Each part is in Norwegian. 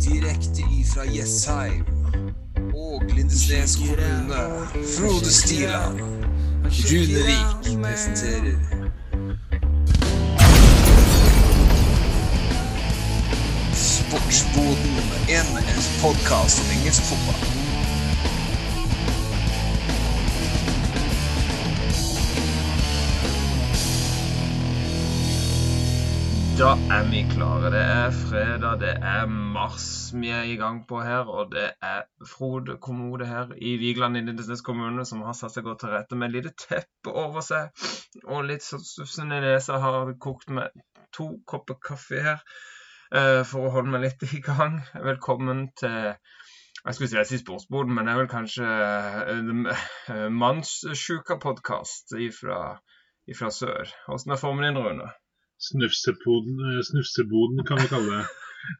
Direkte ifra Jessheim og Lindesnes kommune. Frode Stiland. Runevik presenterer Sportsboden, en podkast om engelsk fotball. Da er vi klare. Det er fredag, det er mars vi er i gang på her. Og det er Frode Kommode her i Vigeland i Lindesnes kommune som har satt seg godt til rette med et lite teppe over seg. Og litt sånn suffende nese. Har kokt med to kopper kaffe her uh, for å holde meg litt i gang. Velkommen til jeg skulle si jeg sier sportsboden, men det er vel kanskje uh, Mannssjuka-podkast ifra, ifra sør. Åssen er formen din, Rune? Snufseboden, snufseboden kan vi kalle det.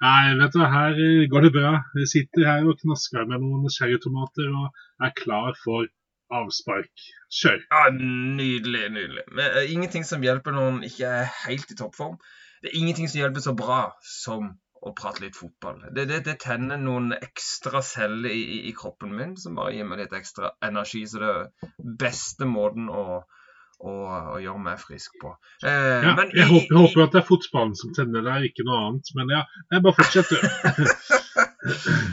Nei, vet du, her går det bra. Vi sitter her og knasker med noen cherrytomater og er klar for avspark. Kjør. Ja, Nydelig, nydelig. Men, uh, ingenting som hjelper når en ikke er helt i toppform. Det er ingenting som hjelper så bra som å prate litt fotball. Det, det, det tenner noen ekstra celler i, i, i, kroppen min som bare gir meg litt ekstra energi. Så det er beste måten å og, å gjøre meg frisk på. Eh, ja, jeg, i, håper, jeg, håper, at det er fotballen som tenner deg, ikke noe annet. Men ja, jeg bare fortsetter.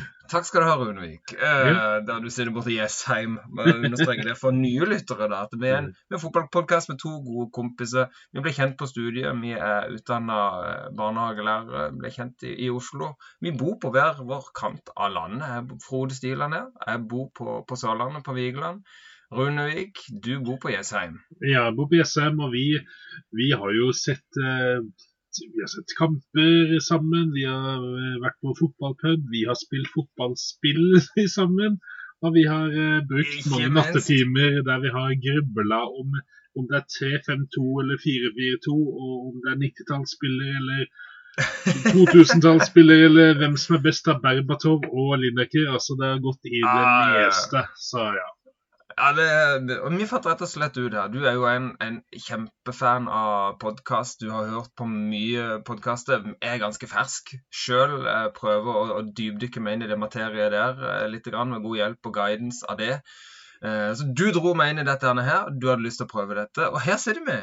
Takk skal du ha, Runevik. Eh, ja. Der du sitter borte i Jessheim. Understreker det for nye lyttere. da, at Vi er en, en fotballpodkast med to gode kompiser. Vi ble kjent på studiet. Vi er utdanna eh, barnehagelærere. Ble kjent i, i, Oslo. Vi bor på hver vår kant av landet. Jeg, Frode Stiland her. Jeg bor på, på Sørlandet, på Vigeland. Runevik, du bor på Jessheim. Ja, jeg bor på Jessheim, og vi, vi har jo sett eh, vi har sett kamper sammen, vi har eh, vært på fotballpub, vi har spilt fotballspill sammen. Og vi har uh, brukt mange nattetimer der vi har grubla om, om det er 3-5-2 eller 4-4-2, og om det er 90-tallsspiller eller 2000-tallsspiller eller hvem som er best av Berbatov og Lineker. Altså, det har gått i det ah, meste. Så ja. Ja, det, og Vi fant rett og slett ut her. Du er jo en, en kjempefan av podkast. Du har hørt på mye podkaster. Er ganske fersk sjøl. Prøver å, å dypdykke meg inn i det materiet der eh, litt, grann, med god hjelp og guidance av det. Eh, så Du dro meg inn i dette her. Du hadde lyst til å prøve dette. Og her sitter vi.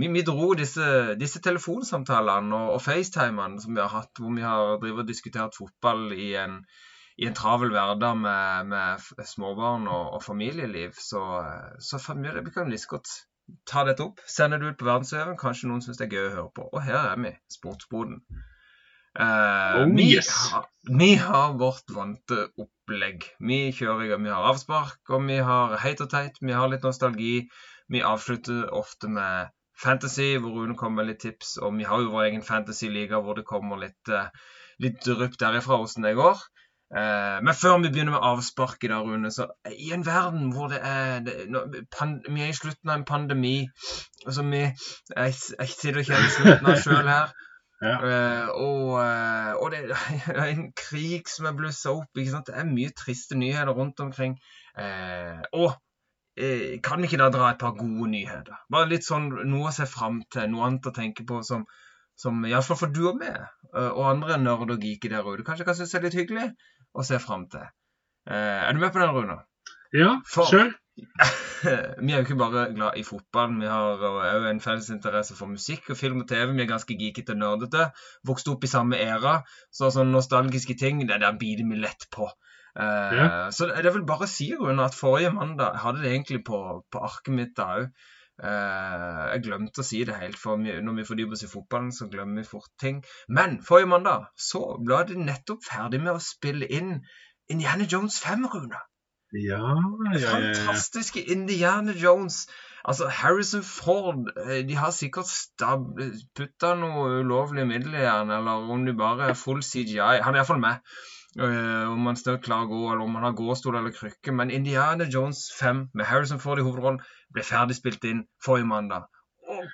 Vi, vi dro disse, disse telefonsamtalene og, og FaceTimene som vi har hatt, hvor vi har og diskutert fotball i en i en travel hverdag med, med småbarn og, og, familieliv, så, så vi kan like godt ta dette opp. Sende det ut på verdensøven. Kanskje noen syns det er gøy å høre på. Og her er vi, Sportsboden. Uh, oh, vi, yes. har, vi, har, vårt vante opplegg. Vi kjører vi har avspark, og vi har heit og teit. Vi har litt nostalgi. Vi avslutter ofte med fantasy, hvor Rune kommer med litt tips. Og vi har jo vår egen fantasy-liga hvor det kommer litt, eh, litt drypp derifra åssen det går. Eh, men før vi begynner med avsparket, da, Rune, så i en verden hvor det er det, Vi er i slutten av en pandemi. Altså, vi, jeg, jeg sitter og kjenner slutten av sjøl her. Ja. Uh, og, uh, og, det er en krig som er blussa opp. Ikke sant? Det er mye triste nyheter rundt omkring. Uh, og kan vi ikke da dra et par gode nyheter? Bare litt sånn noe å se fram til, noe annet å tenke på som, som iallfall for du og meg, og andre nerd og geeker der ute, kanskje kan synes er litt hyggelig å se fram til. Eh, er du med på den, Rune? Ja, sjøl. vi er jo ikke bare glad i fotball, vi har òg en felles interesse for musikk og film og TV. Vi er ganske geekete og nerdete. Vokste opp i samme æra, så sånne nostalgiske ting det der biter vi lett på. Uh, ja. Så det er vel bare å si Rune, at forrige mandag hadde det egentlig på, på arket mitt da òg. Eh, jeg glemte å si det helt, for når vi fordyper oss i fotballen, så glemmer vi fort ting. Men forrige mandag så ble de nettopp ferdig med å spille inn Indiana Jones 5, Rune. Ja, ja, ja, Fantastiske Indiana Jones. Altså, Harrison Ford eh, De har sikkert putta noe ulovlige midler i han, eller om de bare er full CGI. Han er iallfall med. Uh, om man støtt klarer å gå, eller om man har gåstol eller krykke. Men Indiana Jones 5 med Harrison Ford i hovedrollen ble ferdig spilt inn forrige mandag. Og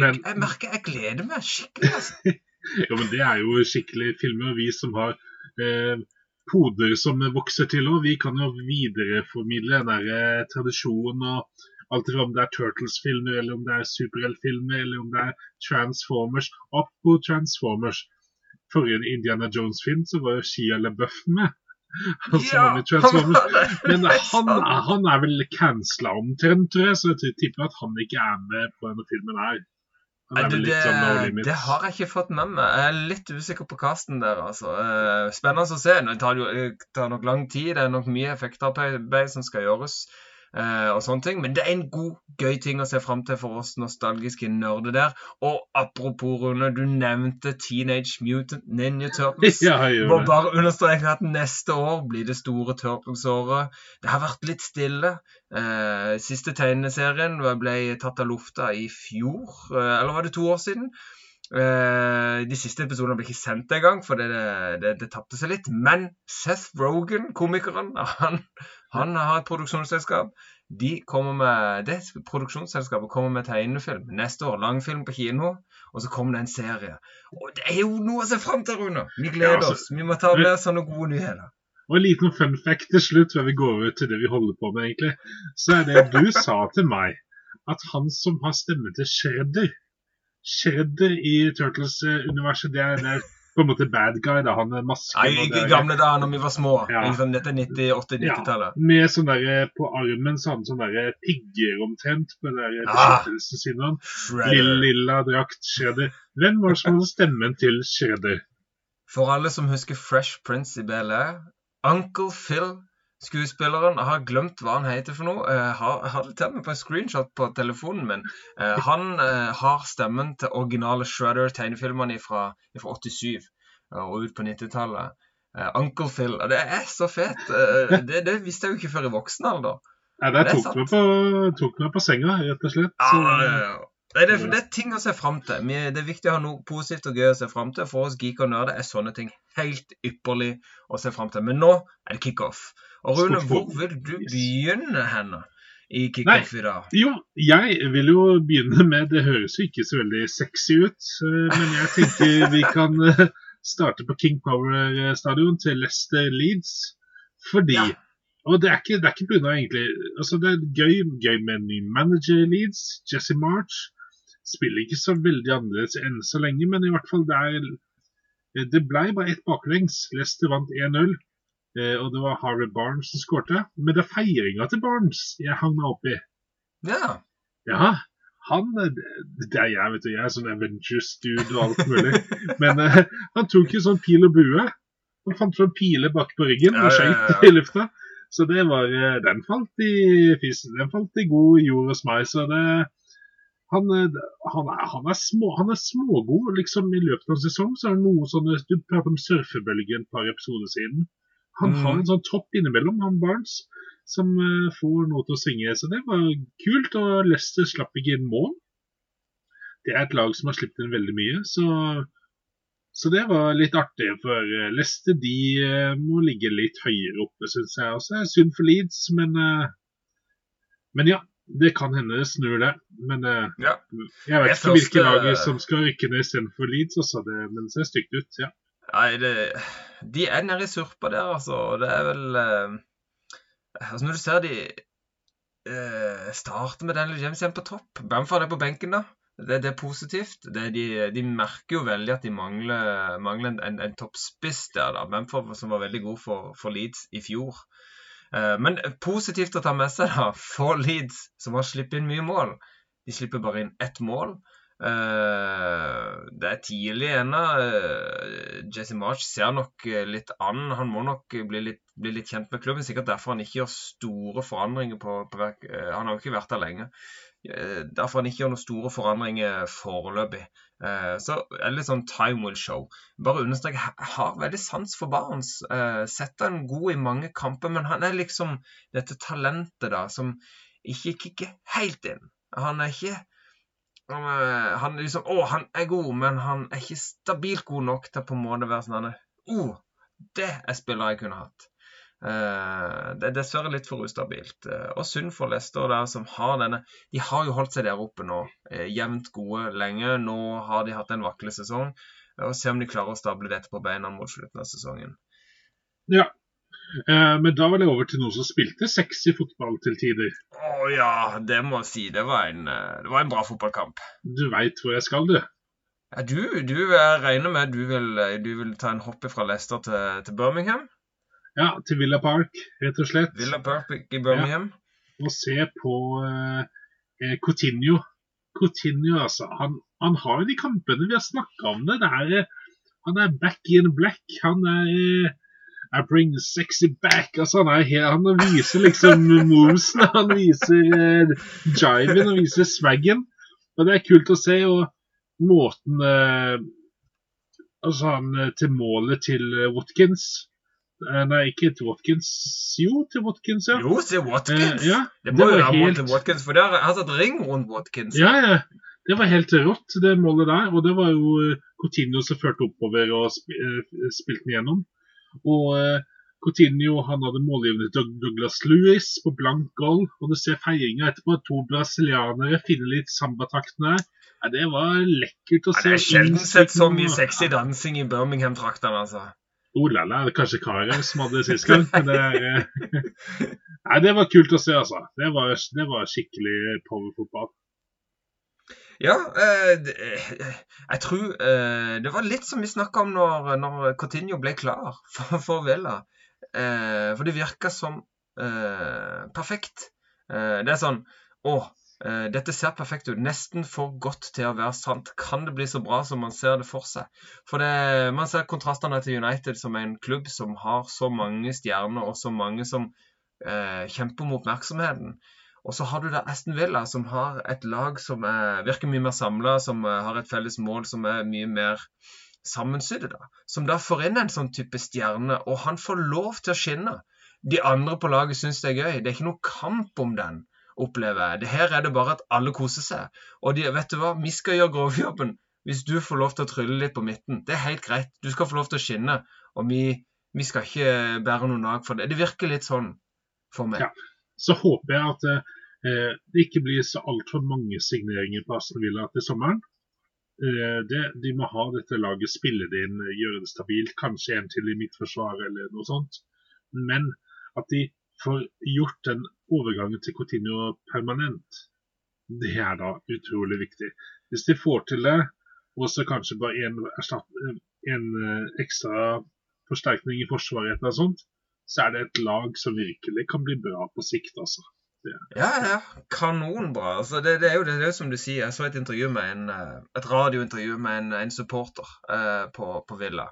men, jeg, merker jeg gleder meg skikkelig. Altså. jo, men Det er jo skikkelig filmer. Vi som har eh, poder som vokser til òg, vi kan jo videreformidle den der eh, tradisjonen. og Alt om det er Turtles-filmer, eller om det er superheltfilmer, eller om det er Transformers. På Transformers. Forrige Indiana Jones-film så var jo Shia LaBeouf med. Altså, Ja, han. Men han, han er vel cancela omtrent, tror jeg, så jeg tipper at han ikke er med på denne filmen her. Er det, sånn det har jeg ikke fått med meg. Jeg er litt usikker på casten der, altså. Eh, Spennende å se. Det tar, jo, det tar nok lang tid. Det er nok mye effektarbeid som skal gjøres. Eh, og sånne ting. Men det er en god, gøy ting å se fram til for oss nostalgiske nerder der. Og apropos, Rune, du nevnte Teenage Mutant Ninja Turtles. Ja, Må bare understreke at neste år blir det store Turtles-året. Det har vært litt stille. Eh, siste tegneserien ble tatt av lufta i fjor, eh, eller var det to år siden? Eh, de siste episodene ble ikke sendt engang, for det, det, det tapte seg litt. Men Seth Rogan, komikeren, han, han har et produksjonsselskap. De kommer med, Det produksjonsselskapet kommer med tegnefilm neste år. Langfilm på kino. Og så kommer det en serie. Og det er jo noe å se fram til, Rune! Vi gleder Ja, altså- oss. Vi må ta med sånne gode nyheter. Og en liten fun fact til slutt, før vi går over til det vi holder på med, egentlig. Så er det du sa til meg, at han som har stemme til Shredder Shredder i Turtles-universet, det, er- det er på en måte bad guy, da. Han masken I gamle dager når vi var små. Ja. Liksom, dette er 90-, 80-90-tallet. Med sånn derre På armen så hadde han sånn derre pigger omtrent på den der Ah. beskyttelsen sin. Lilla, lilla drakt, Shredder. Hvem var det som hadde stemmen til Shredder? For alle som husker Fresh Prince i BLE, Uncle Phil, skuespilleren, har glemt hva han heter for noe. Jeg har, jeg har det til med på en screenshot på telefonen min. Eh, han eh, har stemmen til originale Shredder-tegnefilmene fra, fra 87 eh, og ut på 90-tallet. Eh, Uncle Phil. Det er så fett! Eh, det, det visste jeg jo ikke før i voksen alder. Nei, der Det tok meg, på, tok meg på senga, rett og slett. Så, ja, ja. Nei, det, er, det er ting å se fram til. Det er viktig å ha noe positivt og gøy å se fram til. For oss geek og nerder er sånne ting helt ypperlig å se fram til. Men nå er det kickoff. Og Rune, hvor vil du begynne henne i kickoff i dag? Jo, jeg vil jo begynne med Det høres jo ikke så veldig sexy ut, eh, men jeg tenker vi kan eh, starte på King Power Stadion til Leicester Leeds. Fordi Ja. Og det er ikke, det er ikke pga. egentlig altså Det er gøy, gøy med en ny manager i Leeds, Jesse March. Spiller ikke så veldig annerledes enn så lenge, men i hvert fall det er Det ble bare ett baklengs. Leicester vant 1-0. Eh, Og det var Harvey Barnes som skårte. Men det er feiringa til Barnes jeg hang meg opp i. Ja. Ja, han Det er jeg, vet du. Jeg er sånn Avengers-dude og alt mulig. Men eh, han tok jo sånn pil og bue. Han fant fram piler bak på ryggen og skøyt i lufta. Så det var eh, Den falt i fisen. Den falt i god jord hos meg. Så det han, han, er, han, er små, han er smågod. liksom I løpet av en sesong så er det noe sånne Du pratet om surfebølgen et par episoder siden. Han Mm. har en sånn topp innimellom, han Barnes, som uh, får noe til å svinge. Så det var kult. Og Leicester slapp ikke inn mål. Det er et lag som har sluppet inn veldig mye, så, så det var litt artig. For eh, Leicester de uh, må ligge litt høyere oppe, syns jeg også. Det er synd for Leeds, men, uh, men ja. Det kan hende det snur, det. Men uh, ja. jeg vet ikke hvilke lag som skal rykke ned istedenfor Leeds. Også, det, men det ser stygt ut. ja. Nei, det De er nede i surpa der, altså. Og det er vel eh, Altså, når du ser de eh, starter med Daniel James igjen på topp Bamford er på benken, da. Det, det er positivt. Det, de, de merker jo veldig at de mangler, mangler en, en, toppspiss der, da. Bamford som var veldig god for, for Leeds i fjor. Eh, men positivt å ta med seg da, for Leeds, som har sluppet inn mye mål. De slipper bare inn ett mål. Eh, det er tidlig ennå. Eh, Jesse March ser nok eh, litt an. Han må nok bli litt, bli litt kjent med klubben. Sikkert derfor han ikke gjør store forandringer på, på Han har jo ikke vært der lenge. Derfor han ikke gjør noen store forandringer foreløpig. Så er det litt sånn time will show. Bare understreke, har veldig sans for Barents. Sett han god i mange kamper, men han er liksom dette talentet da, som ikke kicker helt inn. Han er ikke han, er- han liksom Å, han er god, men han er ikke stabilt god nok til på en måte å være sånn Å, oh, det er spillere jeg kunne hatt. Uh, det er dessverre litt for ustabilt. Uh, og synd for Leicester der, som har denne De har jo holdt seg der oppe nå, uh, jevnt gode lenge. Nå har de hatt en vakle sesong. Og se om de klarer å stable dette på beina mot slutten av sesongen. Ja. Eh, men da var det over til noen som spilte sexy fotball til tider. Å ja, det må jeg si. Det var en, eh, det var en bra fotballkamp. Du veit hvor jeg skal, du. Ja, du, du jeg regner med du vil, du vil ta en hopp fra Leicester til, til Birmingham? Ja, til Villa Park, rett og slett. Villa Park i Birmingham? Og se på eh, Coutinho. Coutinho, altså. Han, han har jo de kampene vi har snakka om det. det er, eh, han er back in black. Han er eh, I bring sexy back. Altså, han, er, han viser liksom movesene. Han viser eh, jiven, han viser swaggen. Og det er kult å se. og måten eh, Altså han eh, til målet til eh, Watkins Nei, ikke til Watkins. Jo, til Watkins, ja. Jo, til Watkins. Eh, ja, det må jo være helt... til Watkins, for der har satt ring rundt Watkins. Ja, ja. Det var helt rått, det målet der. Og det var jo Coutinho som førte oppover og sp spilte den gjennom. Og eh, Coutinho han hadde målgivende Douglas Lewis på blank goal. Og du ser feiringa etterpå. To brasilianere finner litt sambataktene. Ja, det var lekkert å se. Ja, det er sjelden sett så mye sexy dansing i Birmingham-traktene, altså. Oh la la, det er kanskje Karev som hadde det sist gang. Men det, er, Nei, det var kult å se, altså. Det var, det var skikkelig powerfotball. Ja, eh, jeg tror eh, det var litt som vi snakka om når, når Coutinho ble klar for, for. Eh, for det virka som eh, perfekt. Eh, det er sånn Å, dette ser perfekt ut. Nesten for godt til å være sant. Kan det bli så bra som man ser det for seg? For det, Man ser kontrastene til United som en klubb som har så mange stjerner, og så mange som eh, kjemper om oppmerksomheten. Og så har du da Aston Villa, som har et lag som er, virker mye mer samla, som uh, har et felles mål som er mye mer sammensydde. da. Som da får inn en sånn type stjerne, og han får lov til å skinne. De andre på laget syns det er gøy. Det er ikke noe kamp om den opplever jeg. Det her er det bare at alle koser seg. Og de, vet du hva, vi skal gjøre grovjobben hvis du får lov til å trylle litt på midten. Det er helt greit. Du skal få lov til å skinne. Og vi, vi skal ikke bære noen nag for det. Det virker litt sånn for meg. Ja. Så håper jeg at eh, det ikke blir så altfor mange signeringer på Aston Villa til sommeren. Eh, det, de må ha dette laget, spille det inn, gjøre det stabilt. Kanskje en til i midtforsvaret eller noe sånt. Men at de får gjort den overgangen til Coutinho permanent, det er da utrolig viktig. Hvis de får til det, og så kanskje bare en, en eh, ekstra forsterkning i forsvaret, eller sånt, så er det et lag som virkelig kan bli bra på sikt. altså. Ja, ja. Kanonbra. Altså, det, det, er jo det, det er som du sier. Jeg så et intervju med en, eh, et radiointervju med en, en supporter eh, på, på, Villa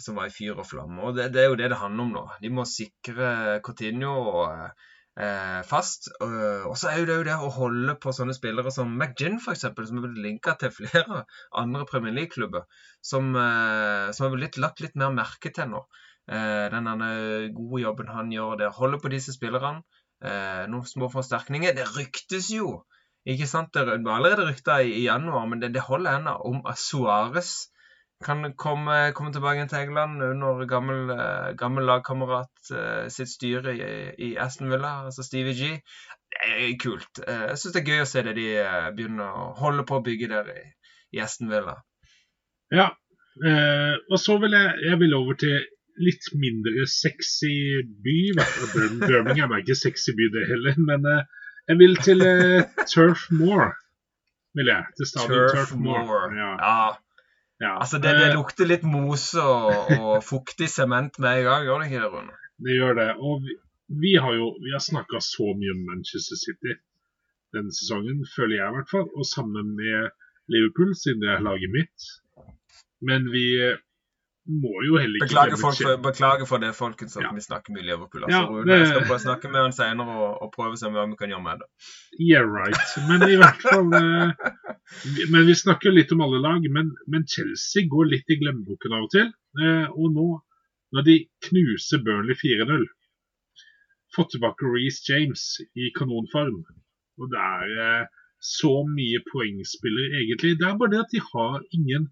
som var i fyr og flamme. Og det, det, er jo det det handler om nå. De må sikre Coutinho eh, fast. Og så er det jo det å holde på sånne spillere som McGinn, f.eks., som er blitt linka til flere andre Premier League-klubber, som, eh, som er blitt lagt litt mer merke til nå. Eh, den gode jobben han gjør der. Holde på disse spillerne. Eh, noen små forsterkninger. Det ryktes jo! Ikke sant? Det var allerede rykta i, i, januar, men det, det holder ennå om Suárez kan komme, komme, tilbake til England under gammel, eh, gammel lagkamerat sitt styre i, i, Aston Villa, altså Stevie G. Det er kult. Jeg syns det er gøy å se det de begynner å holde på å bygge der i, i Aston Villa. Ja, og så vil jeg, jeg vil over til litt mindre sexy by. Birmingham er ikke sexy by, det heller. Men jeg vil til Turf Moor. Vil jeg. Til stadion Turf, Turf Moor. Ja. ja. Ja. Altså, det, det, lukter litt mose og, og fuktig sement med en gang, gjør det ikke det, Rune? Det gjør det. Og vi, vi har jo vi har snakka så mye om Manchester City denne sesongen, føler jeg i hvert fall. Og sammen med Liverpool, siden det er laget mitt. Men vi må jo heller ikke Beklager, folk for, beklager for det, folkens, at ja. vi snakker mye Liverpool. Altså, ja, det... Jeg skal prøve å snakke med han senere og, og prøve å se hva vi kan gjøre med det. Yeah, right. Men i hvert fall eh, Men vi snakker litt om alle lag. Men, men Chelsea går litt i glemmeboken av og til. Eh, og nå, når de knuser Burnley 4-0 Fått tilbake Reece James i kanonform. Og det er eh, så mye poengspillere, egentlig. Det er bare det at de har ingen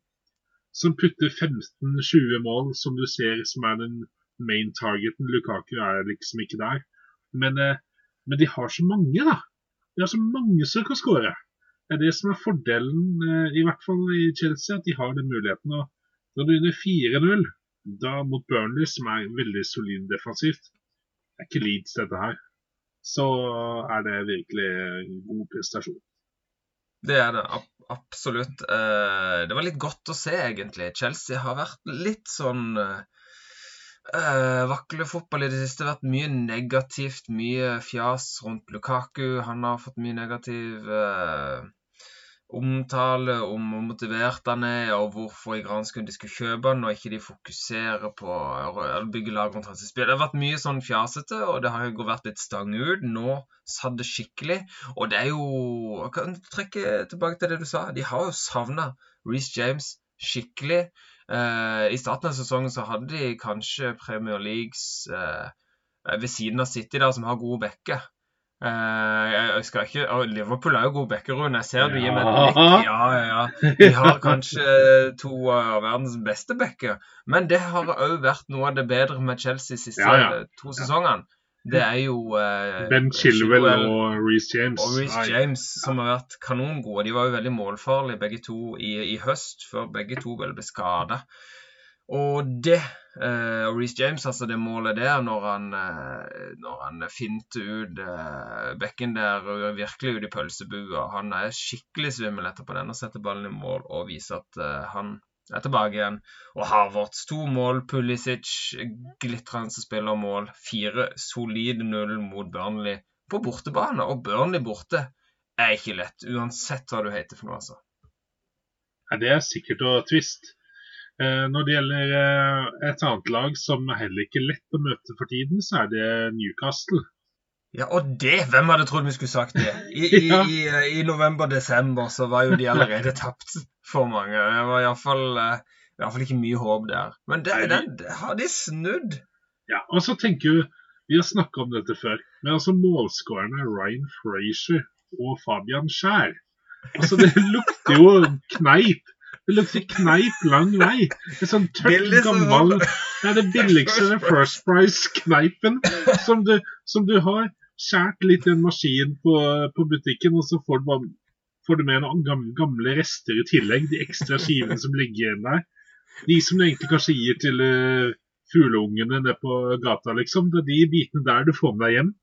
som putter 15-20 mål, som du ser som er den main targeten. Lukaku er liksom ikke der. Men, eh, men de har så mange, da. De har så mange som kan skåre. Det er det som er fordelen, eh, i hvert fall i Chelsea, at de har den muligheten. Og når du vinner 4-0 da mot Burnley, som er veldig solid defensivt, det er ikke Leeds dette her, så er det virkelig en god prestasjon. Det er det ab absolutt. Eh, det var litt godt å se, egentlig. Chelsea har vært litt sånn Uh, eh Vaklefotball i det siste. har Vært mye negativt, mye fjas rundt Lukaku. Han har fått mye negativ eh, omtale om hvor motivert han er, og hvorfor i granskuen de skulle kjøpe han, og ikke de fokuserer på å bygge lag rundt hans spill. Det har vært mye sånn fjasete, og det har jo vært litt stang ut. Nå satt det skikkelig. Og det er jo Jeg kan trekke tilbake til det du sa. De har jo savna Reece James skikkelig. Eh, I starten av sesongen så hadde de kanskje Premier Leagues eh, ved siden av City, der, som har gode backer. Uh, jeg skal ikke, og Liverpool er jo god bekkerund. Jeg ser du gir meg et blikk. Ja, ja, ja. De har kanskje to av verdens beste backer. Men det har òg vært noe av det bedre med Chelsea de siste ja, ja. to sesongene. Det er jo eh, Ben Chilwell og Reece James. Og Reece James som har vært kanongode. De var jo veldig målfarlige begge to i, i høst, før begge to vel ble skada. Og det eh, og Reece James, altså det målet der, når han, uh, når han finter ut uh, bekken der og virkelig ut i pølsebua Han er skikkelig svimmel etterpå den og setter ballen i mål og viser at han er tilbake igjen. Og Harvards to mål, Pulisic glitrende spiller mål. Fire solide null mot Burnley på bortebane. Og Burnley borte er ikke lett, uansett hva du heter for noe, altså. Ja, det er sikkert og tvist. Eh, når det gjelder eh, et annet lag som er heller ikke er lett å møte for tiden, så er det Newcastle. Ja, og det! Hvem hadde trodd vi skulle sagt det? I, ja. i, i, i november-desember så var jo de allerede tapt for mange. Det var iallfall uh, ikke mye håp der. Men det, den, det har de snudd. Ja, og så tenker du Vi har snakka om dette før, men altså målskårerne Ryan Frazier og Fabian Skjær Altså, det lukter jo kneip det lukter kneip lang vei. Det er sånn tørt, gammel Det er det billigste First Price-kneipen som, som, du har skjært litt i en maskin på, på, butikken, og så får du, bare, får du med noen gamle, rester i tillegg. De ekstra skivene som ligger igjen der. De som du egentlig kanskje gir til uh, fugleungene nede på gata, liksom. Det er de bitene der du får med deg hjem.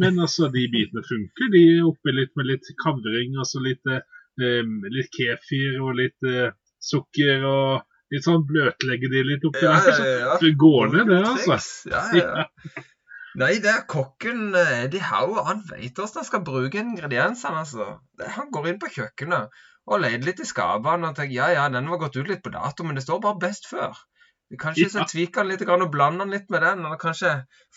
Men altså, de bitene funker. De er oppi litt med litt kavring, altså litt eh, litt kefir og litt uh, sukker og litt sånn bløtlegge de litt oppi ja, der. Så ja, ja. det går ned, det, altså. Ja, ja. Nei, det er kokken eh, Eddie Howe. Han vet hvordan han skal bruke ingrediensene. altså. Han går inn på kjøkkenet og leter litt i skapene og tenker ja, ja, den var gått ut litt på dato, men det står bare best før. Kanskje ja. tviker den litt og blander den litt med den. Eller kanskje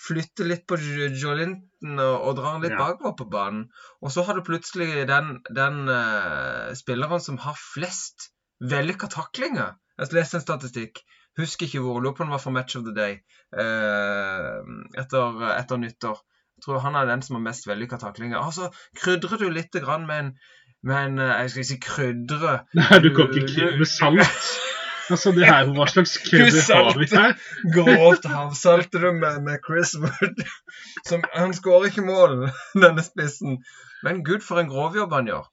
flytter litt på jolinten og, og dra den litt ja. bakover på banen. Og så har du plutselig den, den uh, spilleren som har flest vellykka taklinger. Jeg leste en statistikk. Husker ikke hvor. Lurer på om det var for Match of the Day uh, etter, etter, nyttår. Jeg tror han er den som har mest vellykka taklinger. Altså, så krydrer du litt med en, med en eh, Jeg skal ikke si krydre Nei, du kan ikke krydre med salt. Altså, det her, Hva slags krydder har vi her? Grovt havsalter du med, med Chris Wood. Som, han skårer ikke mål, denne spissen. Men gud, for en grovjobb han gjør.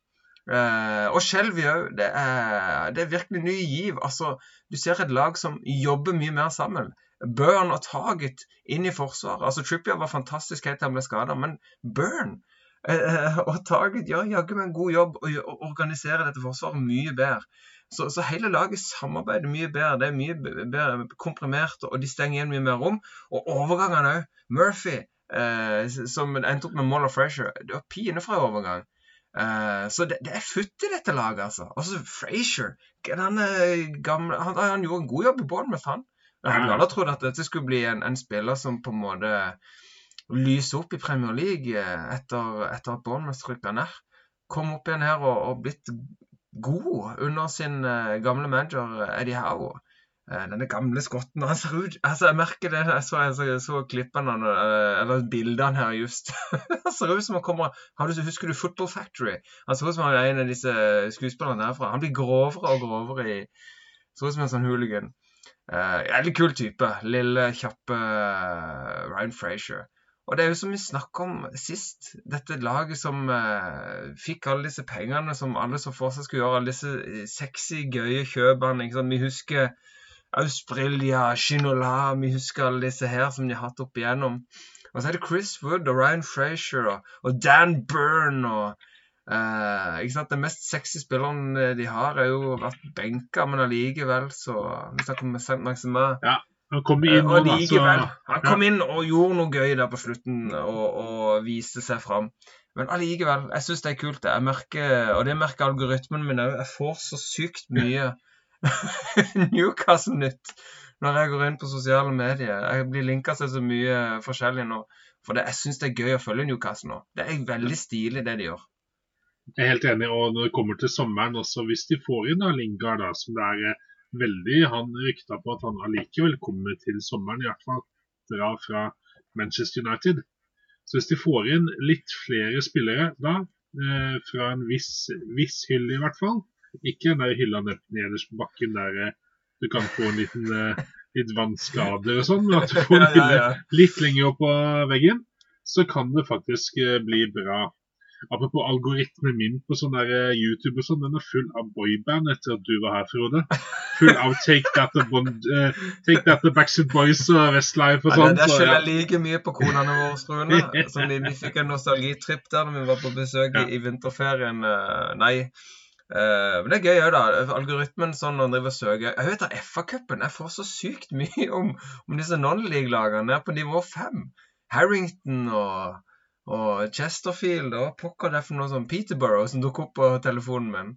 Eh, og Shelby òg. Det, det, er virkelig ny giv. Altså, du ser et lag som jobber mye mer sammen. Burn og Target inn i forsvaret. Altså, Trippier var fantastisk helt til han ble skada, men Burn eh, og Target gjør jaggu meg en god jobb og organiserer dette forsvaret mye bedre. Så, så, hele laget samarbeider mye bedre. Det er mye bedre komprimert, og de stenger igjen mye mer rom. Og overgangene òg. Murphy, eh, som endte opp med Moll og Frazier, det var pine fra overgang. Eh, så det, det, er futt i dette laget, altså. Også Frazier. Han, han, han, gjorde en god jobb i Bournemouth, han. Jeg hadde aldri trodd at dette skulle bli en, en, spiller som på en måte lyser opp i Premier League eh, etter, etter at Bournemouth rykka ned. Kom opp igjen her og, og blitt god under sin uh, gamle manager eh, Eddie Howe. Uh, denne gamle skotten. Han ser ut altså Jeg merker det jeg så, jeg så, klippene uh, eller bildene her just. han ser ut som han kommer du, Husker du Football Factory? Han ser ut som han er en av disse skuespillerne derfra. Han blir grovere og grovere i Ser ut som en sånn hooligan. Uh, kul type. Lille, kjappe Ryan Frazier. Og det er jo som vi snakka om sist, dette laget som eh, fikk alle disse pengene som alle så for seg skulle gjøre, alle disse eh, sexy, gøye kjøpene. Vi husker Ausprilia, Shinola, vi husker alle disse her som de har hatt opp igjennom. Og så er det Chris Wood og Ryan Frazier og, Dan Byrne og Uh, ikke sant? Den mest sexy spilleren de har, er jo vært benka, men allikevel så Vi snakker om Saint Maximin. Han kom inn uh, og likevel. Han kom inn og gjorde noe gøy der på slutten og, og viste seg fram. Men allikevel, jeg syns det er kult. Jeg merker, og det merker algoritmen min òg. Jeg får så sykt mye Newcastle-nytt når jeg går inn på sosiale medier. Jeg blir linka til så mye forskjellig nå. For det, jeg syns det er gøy å følge Newcastle nå. Det er veldig stilig, det de gjør. Jeg er helt enig. Og når det kommer til sommeren også, hvis de får inn da Lingard, da, som det er eh, veldig Han rykta på at han allikevel kommer til sommeren, i hvert fall dra fra Manchester United. Så hvis de får inn litt flere spillere da, eh, fra en viss, viss hylle i hvert fall, ikke den der hylla ned- nederst på bakken der eh, du kan få en liten eh, litt vannskader og sånn, men at du får en Ja, ja, hylle litt lenger opp på veggen, så kan det faktisk eh, bli bra. Apropos algoritmen min på sånn der YouTube og sånn, den er full av boyband etter at du var her, Frode. Full av Take That The, Bond, eh, Take That The Backstreet Boys og Westlife og Ja, sånn. det, skjønner jeg ja. like mye på konene våre, Rune. Som vi, vi fikk en nostalgitripp der da vi var på besøk i, Ja. i vinterferien. eh, Nei. Eh, men det er gøy òg, da. Algoritmen sånn når han driver og søker Jeg vet da, FA-cupen Jeg får så sykt mye om, om disse non-league-lagene nede på nivå fem. Harrington og, og Chesterfield og pokker det for noe sånn Peterborough som dukker opp på telefonen min.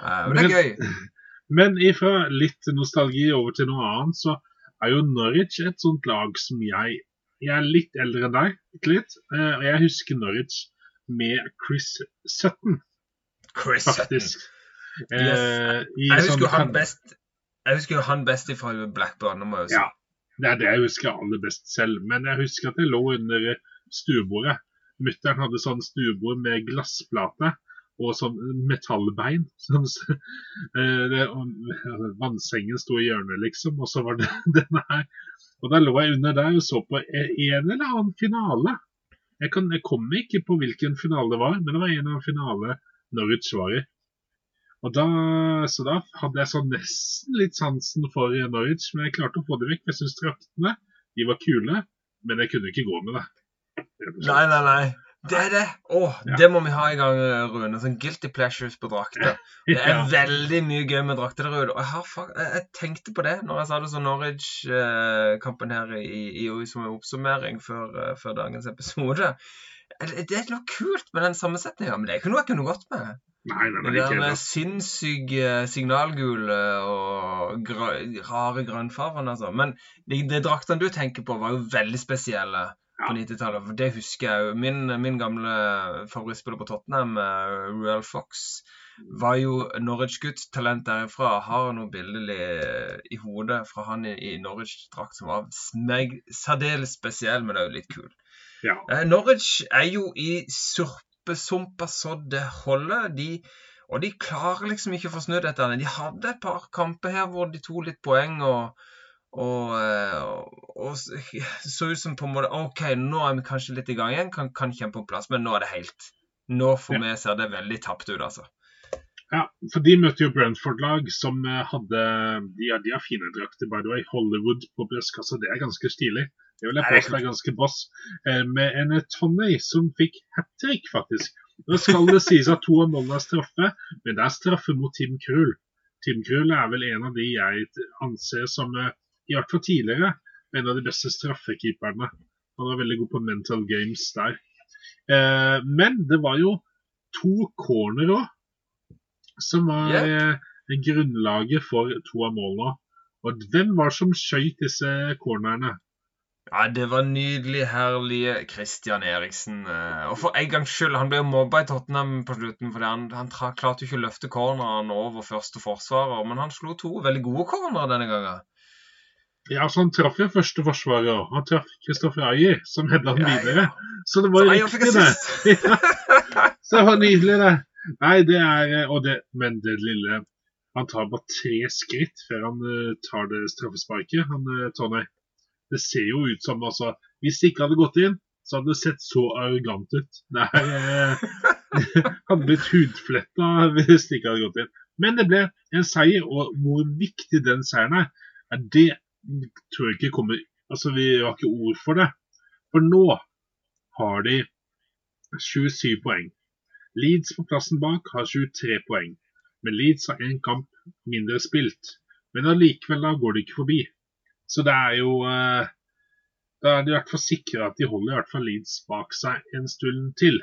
Uh, men det er gøy. Men ifra litt nostalgi over til noe annet, så er jo Norwich et sånt lag som jeg Jeg er litt eldre enn deg, litt. Og Og jeg husker Norwich med Chris Sutton, Chris faktisk. Eh, Yes. Jeg sånn husker jo han best Jeg husker jo han best fra Blackburn, må jeg si. Ja. Det er det jeg husker aller best selv. Men jeg husker at jeg lå under stuebordet. Mutter'n hadde sånn stuebord med glassplate og sånn metallbein. Sånn, eh, det, og, vannsengen sto i hjørnet, liksom, og så var det denne her. Og da lå jeg under der og så på en eller annen finale. Jeg, kan, jeg kom ikke på hvilken finale det var, men det var en eller annen finale Norwich var i. Og da, så da hadde jeg så nesten litt sansen for Norwich, men jeg klarte å få det vekk. Jeg syns draktene de var kule, men jeg kunne ikke gå med det. Nei, nei, nei. Det er det. Å, Ja. det må vi ha i gang, Rune. Sånn guilty pleasures på drakter. Det er Ja. veldig mye gøy med drakter der ute. Og jeg, har, jeg, jeg tenkte på det når jeg sa det sånn Norwich-kampen her i, i, i, som en oppsummering før, eh, før dagens episode. Det er er noe kult med den sammensetninga, men det er ikke noe jeg kunne gått med. Nei, nei, nei, Det ikke der med sinnssyke signalgule og grø rare grønnfargene, altså. Men de, de draktene du tenker på, var jo veldig spesielle på 90-tallet. For det husker jeg jo. Min, min gamle favorittspiller på Tottenham, Royal Ruel Fox, var jo Norwich-gutt. Talent derifra. Har noe billedlig i, hodet fra han i, i Norwich-drakt som var smeg, særdeles spesiell, men òg litt kul. Ja. Eh, Norwich er jo i surpesumpa så det holder. De, og de klarer liksom ikke å få snudd dette. De hadde et par kamper her hvor de tok litt poeng og, og, og, og så ut som på en måte OK, nå er vi kanskje litt i gang igjen, kan, kan kjempe om plass, men nå er det helt Nå for Ja. meg ser det veldig tapt ut, altså. Ja, for de møtte jo Brentford-lag som eh, hadde de de har fine drakter, by the way. Hollywood på brystkassa, det er ganske stilig. Det vil jeg påstå er ganske boss. Eh, med en Tonny som fikk hat trick, faktisk. Nå skal det sies at to av målene er straffe, men det er straffe mot Tim Krull. Tim Krull er vel en av de jeg anser som, eh, i hvert fall tidligere, en av de beste straffekeeperne. Han var veldig god på mental games der. Eh, men det var jo to corner òg som var eh, grunnlaget for to av målene. Og hvem var det som skøyt disse cornerne? Ja, det var nydelig, herlige Christian Eriksen. eh, Og for en gangs skyld, han ble jo mobba i Tottenham på slutten, fordi han, han klarte jo ikke å løfte corneren over første forsvarer, men han slo to veldig gode cornere denne gangen. Ja, så Han traff jo første forsvarer òg. Han traff Kristoffer Ayer, som hedda den videre. Så det var Så riktig, det. Så det var nydelig, det. Nei, det er eh, og det, Men det lille Han tar bare tre skritt før han eh, tar det straffesparket, han Tony. Det ser jo ut som altså Hvis det ikke hadde gått inn, så hadde det sett så arrogant ut. Er eh, Hadde blitt hudfletta hvis det ikke hadde gått inn. Men det ble en seier, og hvor viktig den seieren er, er det tror jeg ikke kommer Altså, vi har ikke ord for det. For nå har de 27 poeng. Leeds på plassen bak har 23 poeng, men Leeds har én kamp mindre spilt. Men allikevel da går de ikke forbi. Så det er jo eh, Da er de i hvert fall sikre at de holder i hvert fall Leeds bak seg en stund til.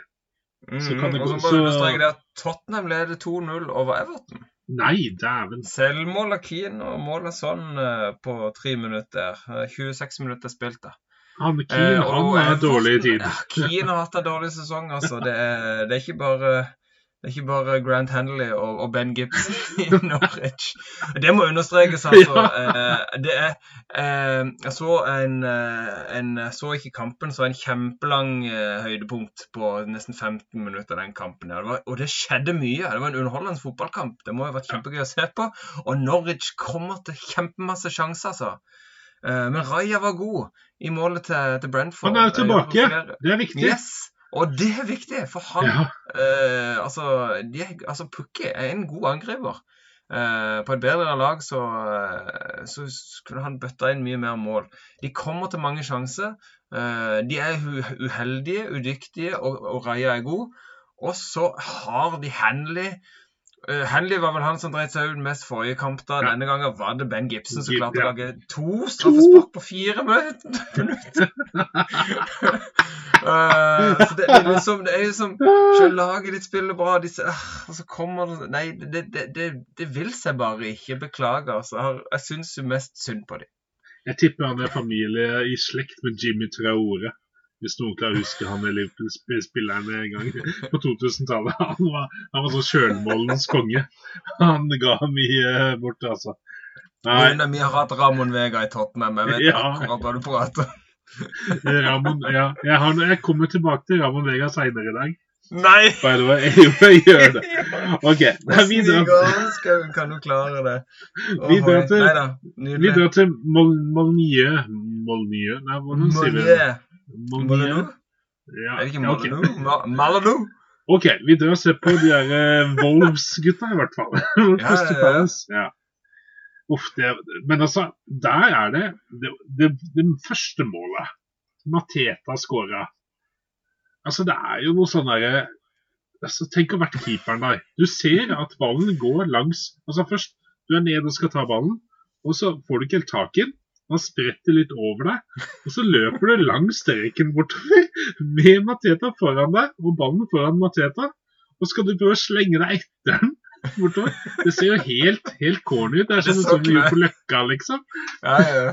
Så kan det Mm, og gå- så må så- understreke det at Tottenham leder 2-0 over Everton. Nei, dæven. Selvmål av Keane og mål av sånn eh, på tre minutter. Eh, 26 minutter spilt, da. Han Keane, Eh, han er dårlig tid. Ja, Keane har hatt en dårlig sesong, altså. Det er, det er ikke bare det er ikke bare Grant Handley og, og Ben Gibbs i Norwich. Det må understrekes, altså. Eh, det er eh, Jeg så en, eh, en Så ikke kampen, så en kjempelang eh, høydepunkt på nesten 15 minutter den kampen. Det var, og det skjedde mye. Det var en underholdende fotballkamp. Det må ha vært kjempegøy å se på. Og Norwich kommer til kjempemasse sjanser, altså. Men Raja var god i målet til, til Brentford. Han er tilbake. Det er viktig. Yes! Og det er viktig, for han Ja, eh, altså, de, altså Pukki er en god angriper. Eh, på et bedre lag så, eh, så skulle han bøtta inn mye mer mål. De kommer til mange sjanser. Eh, de er uheldige, udyktige, og, og Raja er god. Og så har de Hanley. Uh, Hanley var vel han som dreit seg ut mest forrige kamp. da. Ja. Denne gangen var det Ben Gibson som klarte klarte å ja. lage to straffespark på fire minutter. uh, så det, er liksom, det er liksom Selv laget ditt spiller bra, disse, uh, og så kommer det Nei, det, det, det, det vil seg bare ikke. Beklager. Altså. Jeg, jeg syns jo mest synd på dem. Jeg tipper han er familie i slekt med Jimmy Traore. Hvis noen klarer å huske han eller Liverpool-spilleren en gang på 2000-tallet. Han var, han var sånn sjølmålens konge. Han ga mye bort, altså. Nei, Men Vi har hatt Ramon Vega i Tottenham. Jeg vet Ja. akkurat hva du prater om. Ramon, ja, jeg, har, jeg kommer tilbake til Ramon Vega seinere i dag. Nei! By the way, jeg gjør det. OK. Nei, vi drar, kan du klare det? Da. vi drar til Mol, Molnieu. Molnieu? Nei, hvordan sier vi det? Molyneux. Ja, Er det ikke ja, ok. Molyneux? OK, vi drar og ser på de der uh, Wolves-gutta, i hvert fall. Ja. Ja. Uff, det, men altså, der er det det, det, det første målet. Mateta skåra. Altså, det er jo noe sånn derre altså, Tenk å være keeperen der. Du ser at ballen går langs Altså, først du er nede og skal ta ballen, og så får du ikke helt tak i den. Han spretter litt over deg, og så løper du langs streken bortover med Mateta foran deg og ballen foran Mateta. Og skal du prøve å slenge deg etter den bortover. Det ser jo helt, helt corny ut. Det er sånn som vi gjorde på Løkka, liksom. Ja, ja.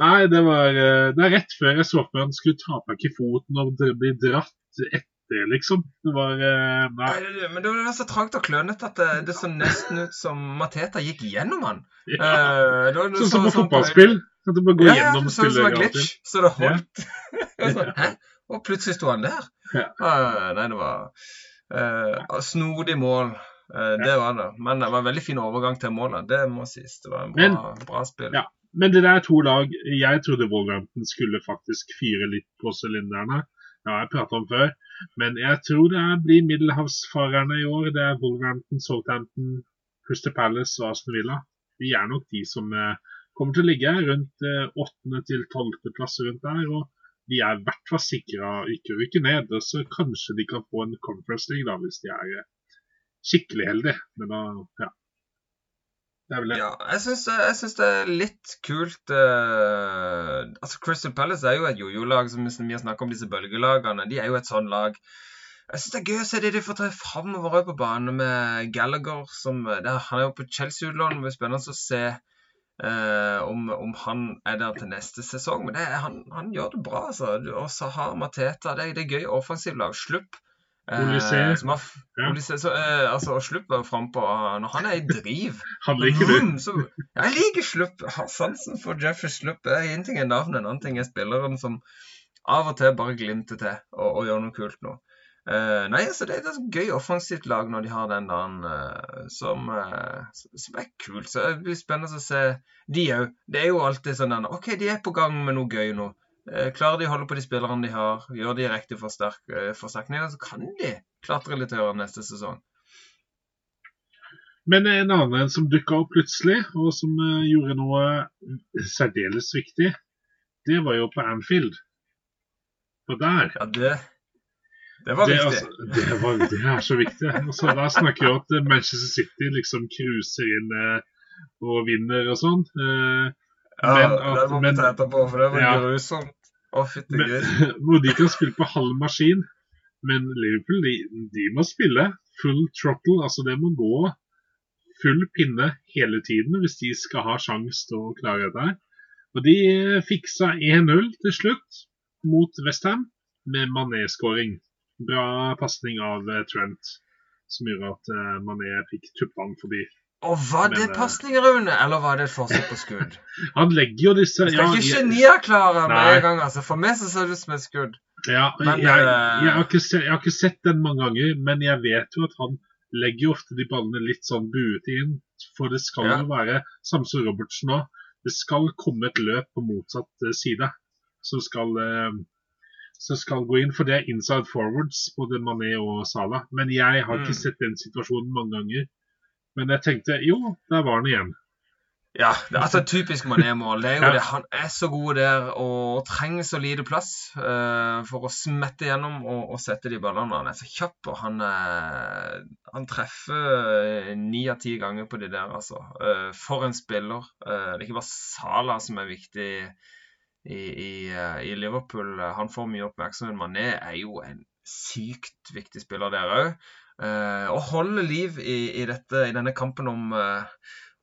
Nei, det var eh, Det er rett før jeg så for meg han skulle ta tak i foten og bli dratt etter, liksom. Det var eh, Nei. Men det var så trangt og klønete at det, det så nesten ut som Mateta gikk gjennom han. Ja. Uh, det var- Sånn så som på sånn fotballspill. At du bare går Ja, gjennom ja, så ut som en glitch, så det holdt. Ja. var sånn, Hæ? Og plutselig sto han der. Ja. Eh, nei, det var uh, snodig mål. Eh, det var det. Men det var en veldig fin overgang til målet. Det må sies. Det var en bra, bra spill. Ja. Men det der er to lag Jeg trodde Wolverhampton skulle faktisk fyre litt på sylinderne. Har jeg pratet om før. Men jeg tror det blir middelhavsfarerne i år. Det er Wolverhampton, Southampton, Crystal Palace og Aston Villa. Vi er nok de som eh, kommer til å ligge rundt eh, åttende til tolvte plass rundt der. Og de er i hvert fall sikra ikke å rykke ned. Så kanskje de kan få en Conference League da, hvis de er eh, skikkelig heldige. Men da, ja. Ja, jeg syns, jeg syns det er litt kult uh, Altså, Crystal Palace er jo et jojo-lag, som vi har snakket om disse bølgelagene. De er jo et sånn lag. Jeg syns det er gøy å se det de får ta framover på banen med Gallagher. Som, det, han er jo på Chelsea-utlån. Det blir spennende å se uh, om, om han er der til neste sesong. Men er- han, han gjør det bra, altså. Og så har Mateta Det, det er gøy offensivt lag. Slupp. Eh, Olysée. som har, Ja. Olysée, så, eh, altså, Slupp var frampå når han er i driv. Han liker du. Så, jeg liker Slupp. Sansen for Jeffrey Slupp. Er En ting er navnet, en annen ting er spilleren som av og til bare glimter til og, og gjør noe kult nå. Eh, nei, altså Det er et gøy offensivt lag når de har den dagen uh, som, uh, som er kult. Så Det blir spennende å se de òg. Det er jo alltid sånn den, OK, de er på gang med noe gøy nå. Eh, klarer de å holde på de spillerne de har, gjør de riktige forsterk, eh, forsterkninger, så kan de klatre litt høyere neste sesong. Men en annen en som dukka opp plutselig, og som eh, gjorde noe særdeles viktig, det var jo på Anfield. For der Ja, det Det var det, viktig. altså, det, var, det er så viktig. Altså, der snakker vi om at Manchester City liksom cruiser inn og vinner og sånn. Ja, men at- det må vi ta etterpå, for det var Ja. grusomt. Å, fytti Men- gris. hvor de kan spille på halv maskin. Men Liverpool de, de må spille full throttle. Altså det må gå full pinne hele tiden hvis de skal ha sjanse til å klare dette. her. Og de eh, fiksa 1-0 til slutt mot Westham med Mané-skåring. Bra pasning av eh, Trent som gjorde at eh, Mané fikk tuppene forbi. Og var det pasning, eh, Rune, eller var det et forsøk på skudd? Han legger jo disse Du skal ikke genierklare med en gang, altså. For meg så ser det ut som et skudd. Ja, Men, jeg, eh, jeg, har ikke sett, jeg har ikke sett den mange ganger, men jeg vet jo at han legger jo ofte de ballene litt sånn buete inn. For det skal Ja. jo være, samme som Robertsen nå, det skal komme et løp på motsatt eh, side som skal, eh, som skal gå inn. For det er inside forwards, både Mané og Salah. Men jeg har ikke Mm. sett den situasjonen mange ganger. Men jeg tenkte jo, der var han igjen. Ja, det er altså typisk Mané-mål. Det er jo Ja. det. Han er så god der og trenger så lite plass uh, for å smette gjennom og, og sette de ballene. Han er så kjapp, og han, er, han treffer ni av ti ganger på de der, altså. Uh, for en spiller. Uh, det er ikke bare Salah som er viktig i, i, eh, i Liverpool. Han får mye oppmerksomhet. Mané er jo en sykt viktig spiller der òg. Og holder liv i, i, dette, i denne kampen om eh,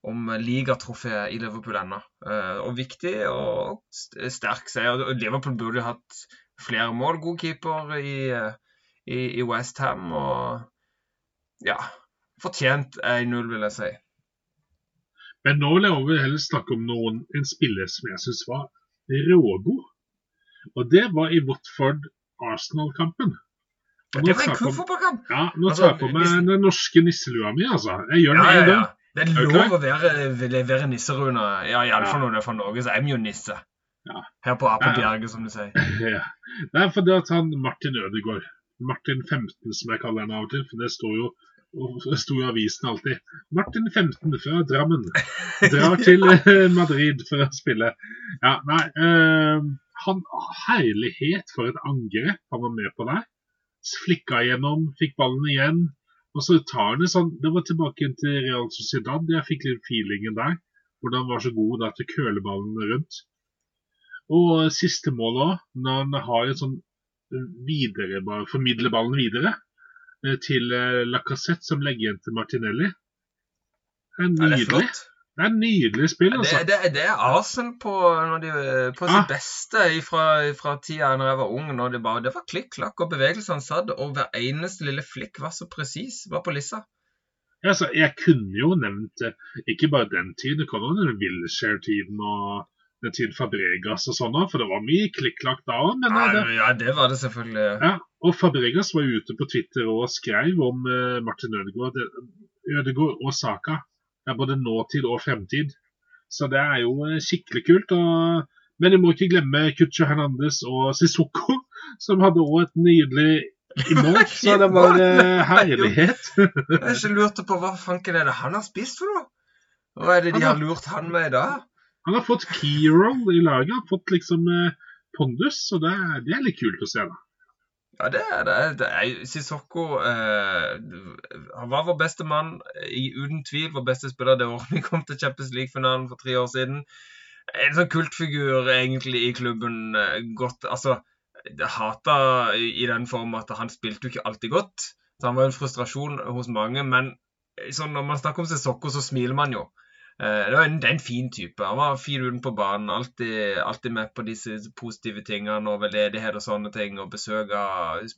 om ligatrofeet i Liverpool ennå. Eh, og viktig og st- sterk seier. Liverpool burde jo hatt flere mål. God keeper i, eh, i, i West Ham. Og ja Fortjent 1-0, vil jeg si. Men nå vil jeg over heller snakke om noen, en spiller som jeg syns var rågod. Og det var i Watford-Arsenal-kampen. Det var en fotballkamp! Ja, nå tar jeg på meg den norske nisselua mi, altså. Jeg gjør Ja, det ja, ja. Det er lov okay. å være, levere nisserune. Ja, iallfall når du er fra Norge, så er vi jo nisse. Ja. Her på, Ja. Som du sier. Ja. Det er fordi at han Martin Ødegaard Martin 15, som jeg kaller han av og til, for det står jo det sto i avisen alltid. Martin 15 fra Drammen drar til eh, Madrid for å spille. Ja, nei øh, han, Herlighet for et angrep han var med på der. Flikka igjennom, fikk ballen igjen. Og så tar han det sånn Det var tilbake til Real Sociedad. Jeg fikk litt feelingen der. Hvordan han var så god da til å køle ballen rundt. Og siste mål òg, når han har en sånn videre, bare formidler ballen videre eh, til eh, Lacassette, som legger igjen til Martinelli. Det er Ja, det er. Det er nydelig spill, Det, altså. det, det er Arsenal på, når de, på Ah. beste fra, tida da jeg var ung. Når det, bare, det var klikk-klakk, og bevegelsene satt, og hver eneste lille flikk var så presis. Var på lissa. Ja, altså, jeg kunne jo nevnt eh, ikke bare den tiden, det kom jo den Wilshere-tiden og den tiden Fabregas og sånn òg, for det var mye klikk-klakk da òg. Men eh, det, Ja, ja, det var det selvfølgelig. Ja, og Fabregas var ute på Twitter og skrev om uh, Martin Ødegaard, Ødegaard og Saka. Både nåtid og fremtid. Så det er jo eh, skikkelig kult. Og... Men du må ikke glemme Kucho Hernandez og Sissoko, som hadde òg et nydelig mål. Så det var eh, herlighet. Jeg ikke lurte på hva fanken er det han har spist for noe? Hva er det de har- lurt han med i dag? Han har fått key roll i laget, har fått liksom eh, pondus, så det det er litt kult å se. da. Ja, det er det. det er, Sissoko eh, Han var vår beste mann, uten tvil vår beste spiller det året vi kom til Champions League-finalen for tre år siden. En sånn kultfigur egentlig i klubben. eh, Godt Altså, hata i, den form at han spilte jo ikke alltid godt. Så han var en frustrasjon hos mange. Men sånn, når man snakker om Sissoko, så smiler man jo. Eh, Det, var en, det er en fin type. Han var fin utenpå banen. Alltid, alltid med på disse positive tingene og veldedighet og sånne ting. Og besøk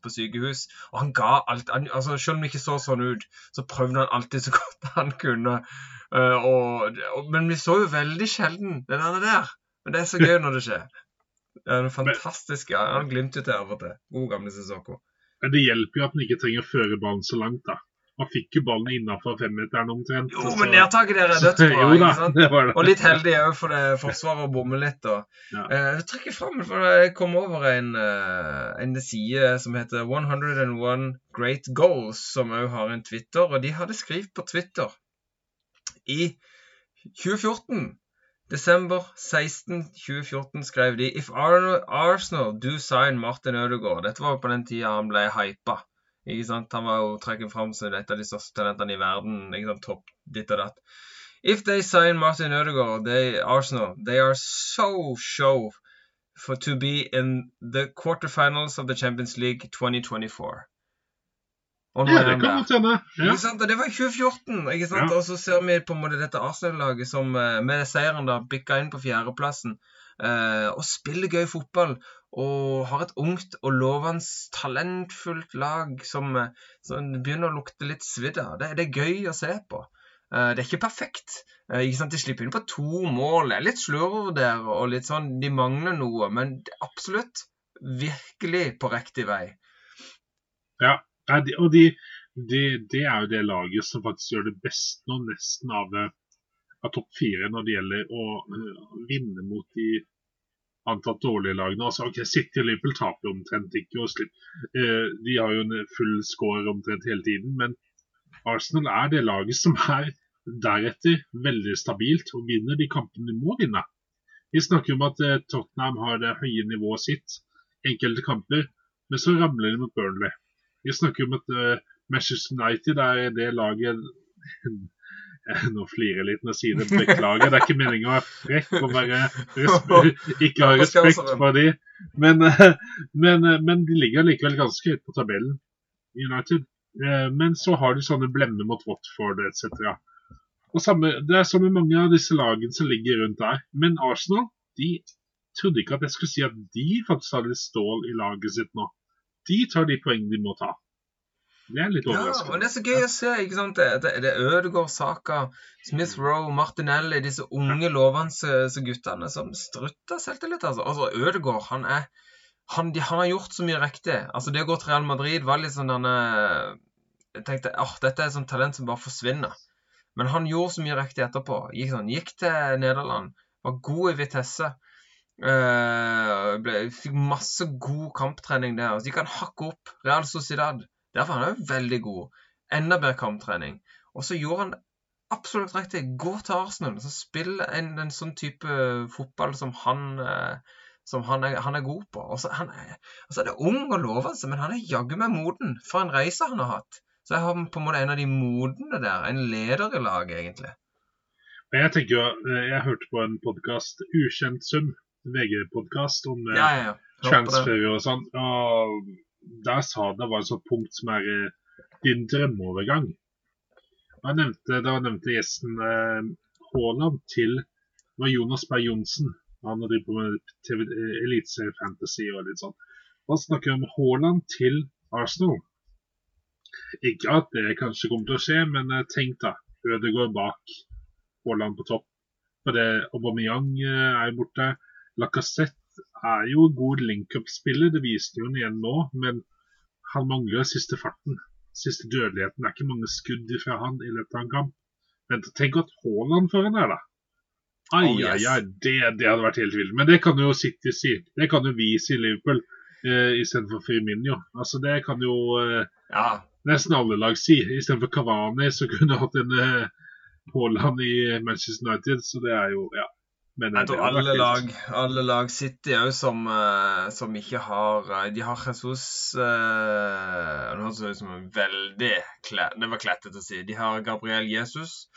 på sykehus. Og han ga alt. Han, altså, selv om det ikke så sånn ut, så prøvde han alltid så godt han kunne. Uh, og, og, men vi så jo veldig sjelden det der. der. Men det er så gøy når det skjer. Det er en fantastisk ja, Han glimter til av og til. God gamle Sissoko. Men det hjelper jo at han ikke trenger å føre ballen så langt. da. Han fikk jo ballen innafor femmeteren omtrent. Jo, men nedtaket der er dødsbra. Og litt heldig òg, for det forsvaret bommer litt. Og, Ja. eh, jeg trekker fram, for jeg kom over en, eh, en side som heter 101 Great Goals, som òg har en Twitter. Og de hadde skrevet på Twitter i 2014 Desember 16, 2014 skrev de If Arsenal do sign Martin Ødegaard Dette var jo på den tida han ble hypa. Han var jo trukket fram som et av de største talentene i verden. Topp ditt og datt. If they sign Martin Ødegaard, they, Arsenal, they are so show for to be in the quarterfinals of the Champions League 2024. Og Ja, det kan godt hende. Ja. Det var i 2014. ikke sant? Ja. Og så ser vi på en måte dette Arsenal-laget som eh, med seieren da bikka inn på fjerdeplassen. Eh, og spiller gøy fotball. Og har et ungt og lovende talentfullt lag som, eh, som begynner å lukte litt svidd av. Det, det er gøy å se på. Eh, det er ikke perfekt. Ikke? De slipper inn på to mål. Det er litt slurv der, og litt sånn, de mangler noe. Men det er absolutt virkelig på riktig vei. Ja, og og de, de, det er jo det laget som faktisk gjør det best nå, nesten av, eh, av topp fire når det gjelder å eh, vinne mot de antatt dårlige lagene. Altså, ok, City og Liverpool taper omtrent ikke. og slipp. Eh, de har jo en full score omtrent hele tiden. Men Arsenal er det laget som er deretter veldig stabilt og vinner de kampene de må vinne. Vi snakker om at eh, Tottenham har det høye nivået sitt enkelte kamper, men så ramler de mot Burnley. Vi snakker om at uh, Manchester United er det laget Nå flirer jeg litt når jeg sier det. Beklager. Det er ikke meningen å være frekk og bare ikke ha respekt for de. Men, eh, men, eh, men de ligger likevel ganske høyt på tabellen, United. Eh, Men så har de sånne blemmer mot Watford etc. Og samme, det er som med mange av disse lagene som ligger rundt der. Men Arsenal de trodde ikke at jeg skulle si at de faktisk hadde stål i laget sitt nå. De tar de poengene de må ta. Det er litt Ja, og det er så gøy å se. ikke sant? Det, det, er Ødegaard, Saka, Smith Rowe, Martinelli, disse unge lovende guttene som strutter selvtillit. Altså. altså Ødegaard, han er han, de, han har gjort så mye riktig. Altså Det å gå til Real Madrid var litt sånn denne Jeg tenkte åh, dette er et sånt talent som bare forsvinner. Men han gjorde så mye riktig etterpå. Gikk, sånn, gikk til Nederland, var god i Vitesse. Uh, ble, fikk masse god kamptrening der. Så gikk han hakket opp Real Sociedad. Derfor er han jo veldig god. Enda bedre kamptrening. Og så gjorde han absolutt riktig. Gå til Arsenal, så spill en, en sånn type fotball som han eh, som han er, han er god på. Og så han er, altså er det ung og lovende, men han er jaggu meg moden. For en reise han har hatt. Så jeg har på en måte en av de modne der. En leder i laget, egentlig. Men jeg tenker jo, eh, jeg hørte på en podkast, Ukjent sum, VG-podkast om eh, Ja, ja, ja. Transfer og sånn. Og der sa det var et sånt punkt som er eh, din drømmeovergang. Da nevnte, da nevnte gjesten eh, Haaland til var Jonas Berg Johnsen. Han driver med TV, eh, Eliteserie Fantasy og litt sånn. Han snakker om Haaland til Arsenal. Ikke at det kanskje kommer til å skje, men tenk da. Ødegaard bak, Haaland på topp. For det Aubameyang er borte. Lacassette er jo en god link-up-spiller, det viste jo han igjen nå. Men han mangler siste farten. Siste dødeligheten. Det er ikke mange skudd fra han i løpet av en kamp. Men tenk at Haaland foran der, da. Ai, Oh, yes. ai, ai, det, det hadde vært helt vilt. Men det kan jo City si. Det kan jo vi si i Liverpool eh, istedenfor Firmino. Altså, det kan jo eh, Ja, nesten alle lag si. Istedenfor Cavani så kunne du hatt en eh, Haaland i Manchester United. Så det er jo Ja. Men, eh, Jeg tror alle lag, alle lag City òg som, eh, som ikke har eh, De har Jesus uh, Det høres ut som en veldig Det var klettete å si. De har Gabriel Jesus.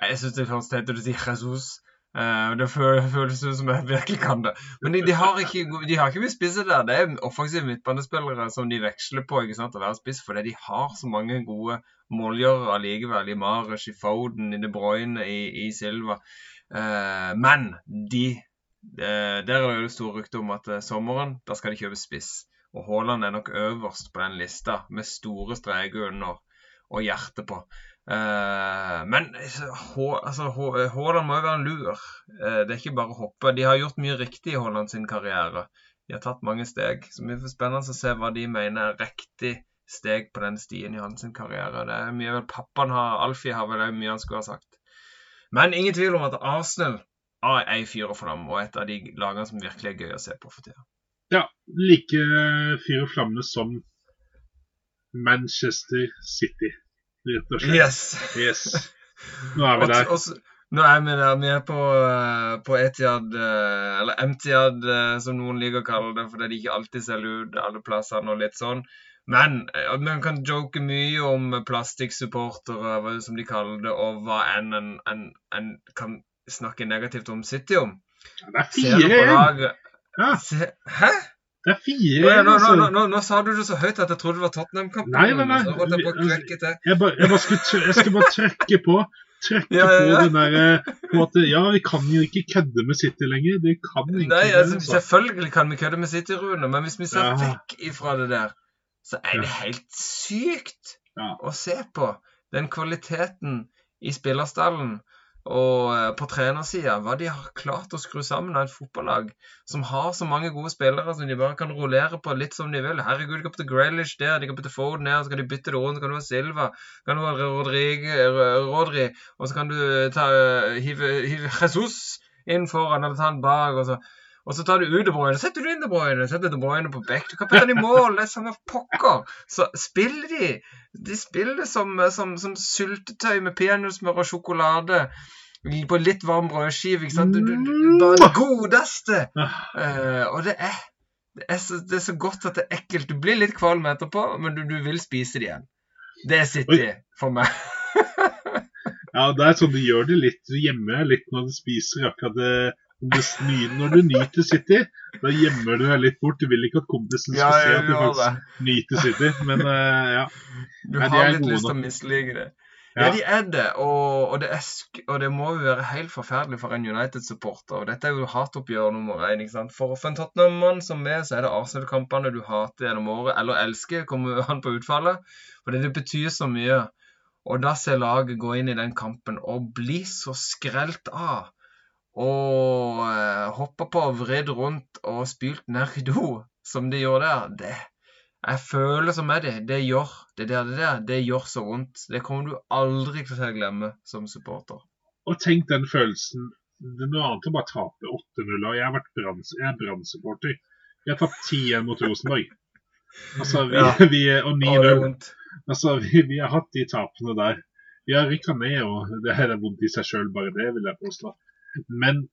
Jeg syns det høres teit ut å si Jesus. Uh, det føles ut som jeg virkelig kan det. Men de, de, har ikke, de har ikke mye spisser der. Det er offensive midtbanespillere som de veksler på ikke sant, å være spiss, fordi de har så mange gode målgjørere allikevel. I Mares, i Foden, i De Bruyne, i, i Silva. Eh, men de eh, Der er det jo store rykter om at eh, sommeren, da skal de kjøpe spiss. Og Haaland er nok øverst på den lista, med store streker under og hjerte på. Men altså, Haaland må jo være en lur. Det er ikke bare å hoppe. De har gjort mye riktig i Haaland sin karriere. De har tatt mange steg. Så mye for spennende å se hva de mener er riktig steg på den stien i hans karriere. Det er mye vel Pappaen har Alfie har vel mye han skulle ha sagt. Men ingen tvil om at Arsenal er ei fyr og flamme, og et av de lagene som virkelig er gøy å se på for tida. Ja, like fyr og flamme som Manchester City, rett og slett. Yes! Yes. Nå er vi der. Også, Nå er vi der. Vi er på, eh, på Etiad, eh, eller Emtiad, eh, som noen liker å kalle det, fordi de ikke alltid selger ut alle plassene og litt sånn. Men eh, man kan joke mye om plastikksupportere, som de kaller det, og hva enn en, en, en kan snakke negativt om City om. Det er fire igjen! Ja, Hæ? det er fire igjen, nå, nå, altså. nå, nå, nå sa du det så høyt at jeg trodde det var Tottenham-kampen. Nei, nei, nei. Så jeg på å. Jeg bare, jeg bare skulle, jeg skulle bare trykke på trekke Ja, ja, ja. på den der på at Ja, vi kan jo ikke kødde med City lenger. Det kan vi ikke. Nei, altså, altså. selvfølgelig kan vi kødde med City, Rune, men hvis vi ser vekk ifra det der, så er det helt sykt Ja. å se på. Den kvaliteten i spillerstallen og eh, på trenersida, hva de har klart å skru sammen av et fotballag som har så mange gode spillere som de bare kan rullere på litt som de vil. Herregud, de kan putte Grealish der, de kan putte Foden der, så kan de bytte det rundt. Så kan du ha Silva, så kan du ha Rodri, og så kan du ta, hive, hive Jesus inn foran eller ta han bak. og så og så tar du ut De Bruyne, setter du inn De Bruyne, setter De Bruyne på back, Du kan putte han i mål, det er samme pokker. Så spiller de. De spiller som, som, som syltetøy med peanøttsmør og sjokolade på litt varm brødskive. ikke sant? Du, du, du, bare det godeste! Uh, og det er, det, er så, det er så godt at det er ekkelt. Du blir litt kvalm etterpå, men du, du vil spise det igjen. Det er City for meg. Ja, det er sånn du gjør det litt. Deg litt når du spiser akkurat det. Når du, nyter City, da gjemmer du deg litt bort. Du vil ikke at kompisen skal Ja, se at du faktisk nyter City. Men eh, ja. Du har litt lyst til å mislike det. Ja. Ja, de er det, og, og, det er, og det må jo være helt forferdelig for en United-supporter. og Dette er jo hatoppgjør nummer én. For, for en Tottenham-mann som meg, så er det Arsenal-kampene du hater gjennom året, eller elsker, kommer an på utfallet. For det betyr så mye. Og da ser laget gå inn i den kampen og bli så skrelt av. Og eh, hoppe på vridd rundt og spylt ned i do, som de gjorde der. det jeg føler som med det. Det gjør det der, det der, det gjør så vondt. Det kommer du aldri til å glemme som supporter. Og tenk den følelsen. Det er noe annet å bare tape 8-0. og Jeg har vært er Brann-supporter. Vi har tapt 10-1 mot Rosenborg. Altså, vi, Ja. vi, og Å, det er 9-0. Altså, vi, vi har hatt de tapene der. Vi har rykka ned, og det her er vondt i seg sjøl, bare det, vil jeg påstå. Men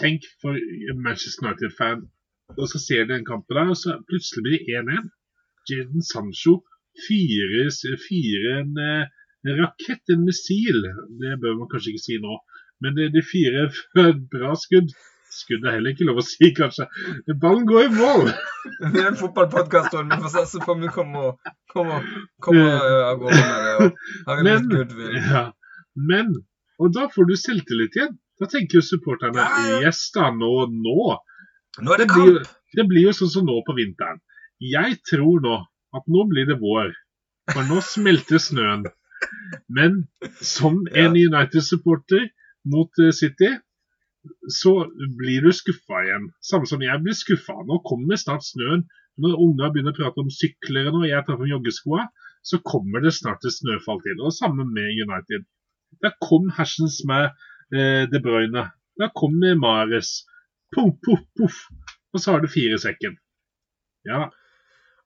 tenk for Manchester United-fan, og så ser de den kampen der, og så plutselig blir det 1-1. Jadon Sancho fyrer, fyrer en, eh, rakett, en missil. Det bør man kanskje ikke si nå, men det, de fyrer et bra skudd. Skudd er heller ikke lov å si, kanskje. Ballen går i mål! Vi er en fotballpodkast, vi får satse på om vi kommer, eh, av gårde med det. Og har en Men- litt. Ja, men Og da får du selvtillit igjen. Da tenker jo supporterne Ja. Yes da, nå, nå. Nå er det Det blir, kamp! det blir jo sånn som nå på vinteren. Jeg tror nå at nå blir det vår. For nå smelter snøen. Men som en United-supporter mot eh, City, så blir du skuffa igjen. Samme som jeg blir skuffa. Nå kommer snart snøen. Når unger begynner å prate om sykler og jeg tar på joggeskoa, så kommer det snart et snøfall til. Og samme med United. Der kom hersens med eh, De Bruyne. Da kommer Mares. Poff, poff, poff. Og så har du fire sekken. Ja,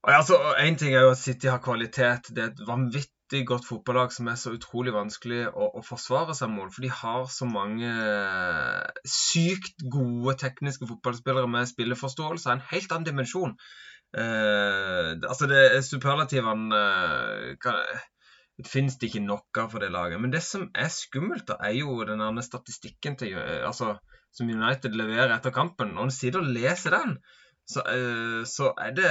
Og altså, en ting er jo at City har kvalitet. Det er et vanvittig godt fotballag som er så utrolig vanskelig å, å forsvare seg mot. For de har så mange eh, sykt gode tekniske fotballspillere med spilleforståelse en helt annen dimensjon. Eh, altså, det er superlativene eh, kan- det finnes det ikke noe for det laget. Men det som er skummelt, da, er jo den statistikken til, eh, altså, som United leverer etter kampen. Når en sitter og leser den, så, uh, så er det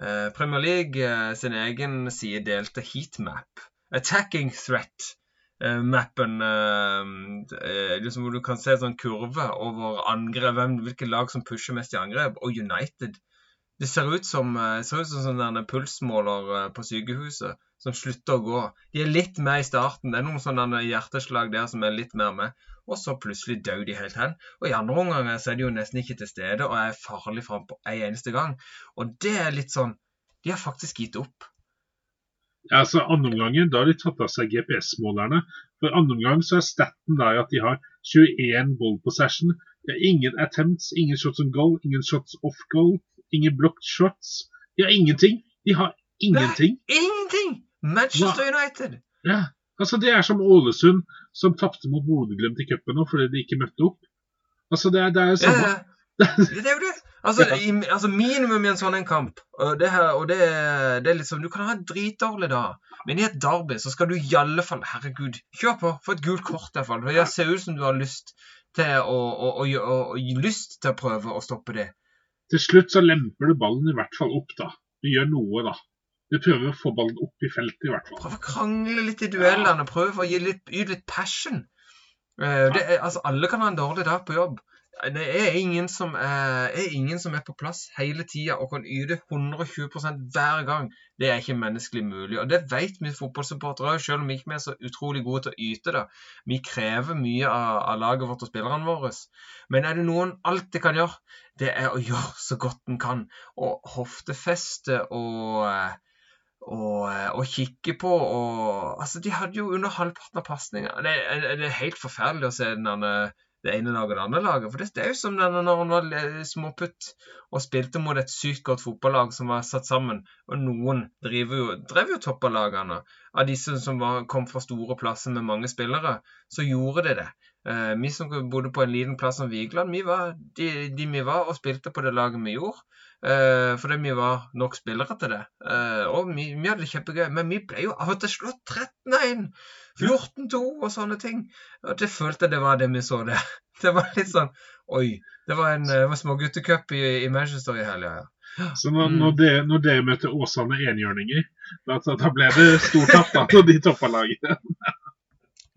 uh, Premier League uh, sin egen side delte heatmap. Attacking threat-mappen. liksom hvor du kan se sånn kurve over angrep, hvem, hvilke lag som pusher mest i angrep. Og United det ser ut som, ser ut som sånn pulsmåler på sykehuset som slutter å gå. De er litt med i starten. Det er noen sånne hjerteslag der som er litt mer med. Og så plutselig dør de helt hen. Og i andre omganger så er de jo nesten ikke til stede og er farlig fram på en eneste gang. Og det er litt sånn De har faktisk gitt opp. Ja, altså andre omgangen, Da har de tatt av seg GPS-målerne. For andre omgang så er staten der at de har 21 ball possession. Det er ingen attempts, ingen shots on goal, ingen shots off goal, ingen blocked shots. De har ingenting. De har ingenting. Det er Ingenting! Manchester United! Ja, Altså, Det er som Ålesund, som tapte mot Bodø-Glimt i cupen nå fordi de ikke møtte opp. Altså, Det er, det er jo samme. ja. Det er jo det. Altså, i, altså minimum i en sånn en kamp. Og det, her, og det, det er liksom Du kan ha en dritdårlig dag, men i et derby så skal du i alle fall Herregud, kjør på! Få et gult kort, i hvert fall. Det ser ut som du har lyst til å, å, å, å, lyst til å prøve å stoppe det. Til slutt så lemper du ballen i hvert fall opp, da. Du gjør noe, da. Du prøver å få ballen opp i feltet, i hvert fall. Prøve å krangle litt i duellene. Prøve å gi litt, gi litt passion. Eh, Det altså, alle kan ha en dårlig dag på jobb. Det er ingen som er, er, ingen som er på plass hele tida og kan yte 120% hver gang. Det er ikke menneskelig mulig. Og det vet vi fotballsupportere òg, selv om vi ikke er så utrolig gode til å yte det. Vi krever mye av, av laget vårt og spillerne våre. Men er det noen alltid kan gjøre, det er å gjøre så godt en kan. Og hoftefeste og og, og kikke på og Altså, de hadde jo under halvparten av pasningene. Det, det er helt forferdelig å se den det ene laget og det andre laget. For det, det er jo som denne, når han var småputt og spilte mot et sykt godt fotballag som var satt sammen. Og noen driver jo, drev jo toppalagene. Av disse som var, kom fra store plasser med mange spillere, så gjorde de det. Eh, vi som bodde på en liten plass som Vigeland, vi var de, de vi var og spilte på det laget vi gjorde. Eh, fordi vi var nok spillere til det. Eh, og vi, vi hadde det kjempegøy. Men vi ble jo av og til slått 13-1, 14-2 og sånne ting. Og det følte jeg det var det vi så det. Det var litt sånn Oi. Det var en uh, småguttecup i, i Manchester i helga, ja. Så når, Mm. når, dere, når det møter Åsane enhjørninger, da, da ble det stor tapp da, når de toppa laget.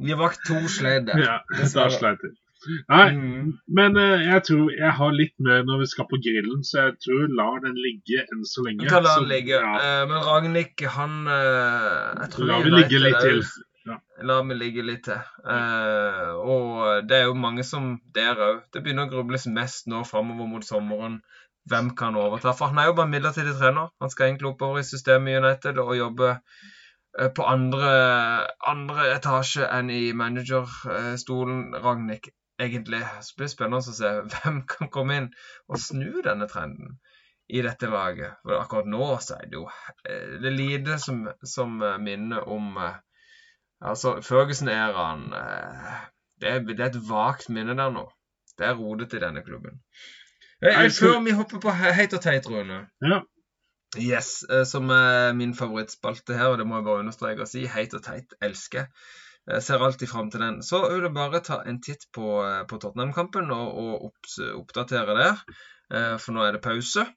Vi var to sledd der. Ja, da sleit de. Nei, Mm. men uh, jeg tror jeg har litt mer når vi skal på grillen, så jeg tror lar den ligge enn så lenge. Kan la den ligge. Ja, Uh, men Ragnhild, han uh, jeg tror La vi ligge litt til. Ja. La vi ligge litt til. Uh, og det er jo mange som der òg. Det begynner å grubles mest nå framover mot sommeren. Hvem kan overta? For han er jo bare midlertidig trener. Han skal egentlig oppover i systemet i United og jobbe på andre, andre etasje enn i managerstolen, Ragnhild. Egentlig. Så blir det spennende å se hvem kan komme inn og snu denne trenden i dette laget. For akkurat nå så er det jo eh, det er lite som, som eh, minner om eh, Altså, Ferguson-æraen det, er- det er et vagt minne der nå. Det er rodete i denne klubben. Før vi hopper på heit og teit, Rune. Ja. Yes, som er min favorittspalte her, og det må jeg bare understreke og si. Heit og teit elsker. Jeg ser alltid fram til den. Så vil jeg bare ta en titt på, eh, på Tottenham-kampen og, og opps, oppdatere der. Eh, For nå er det pause.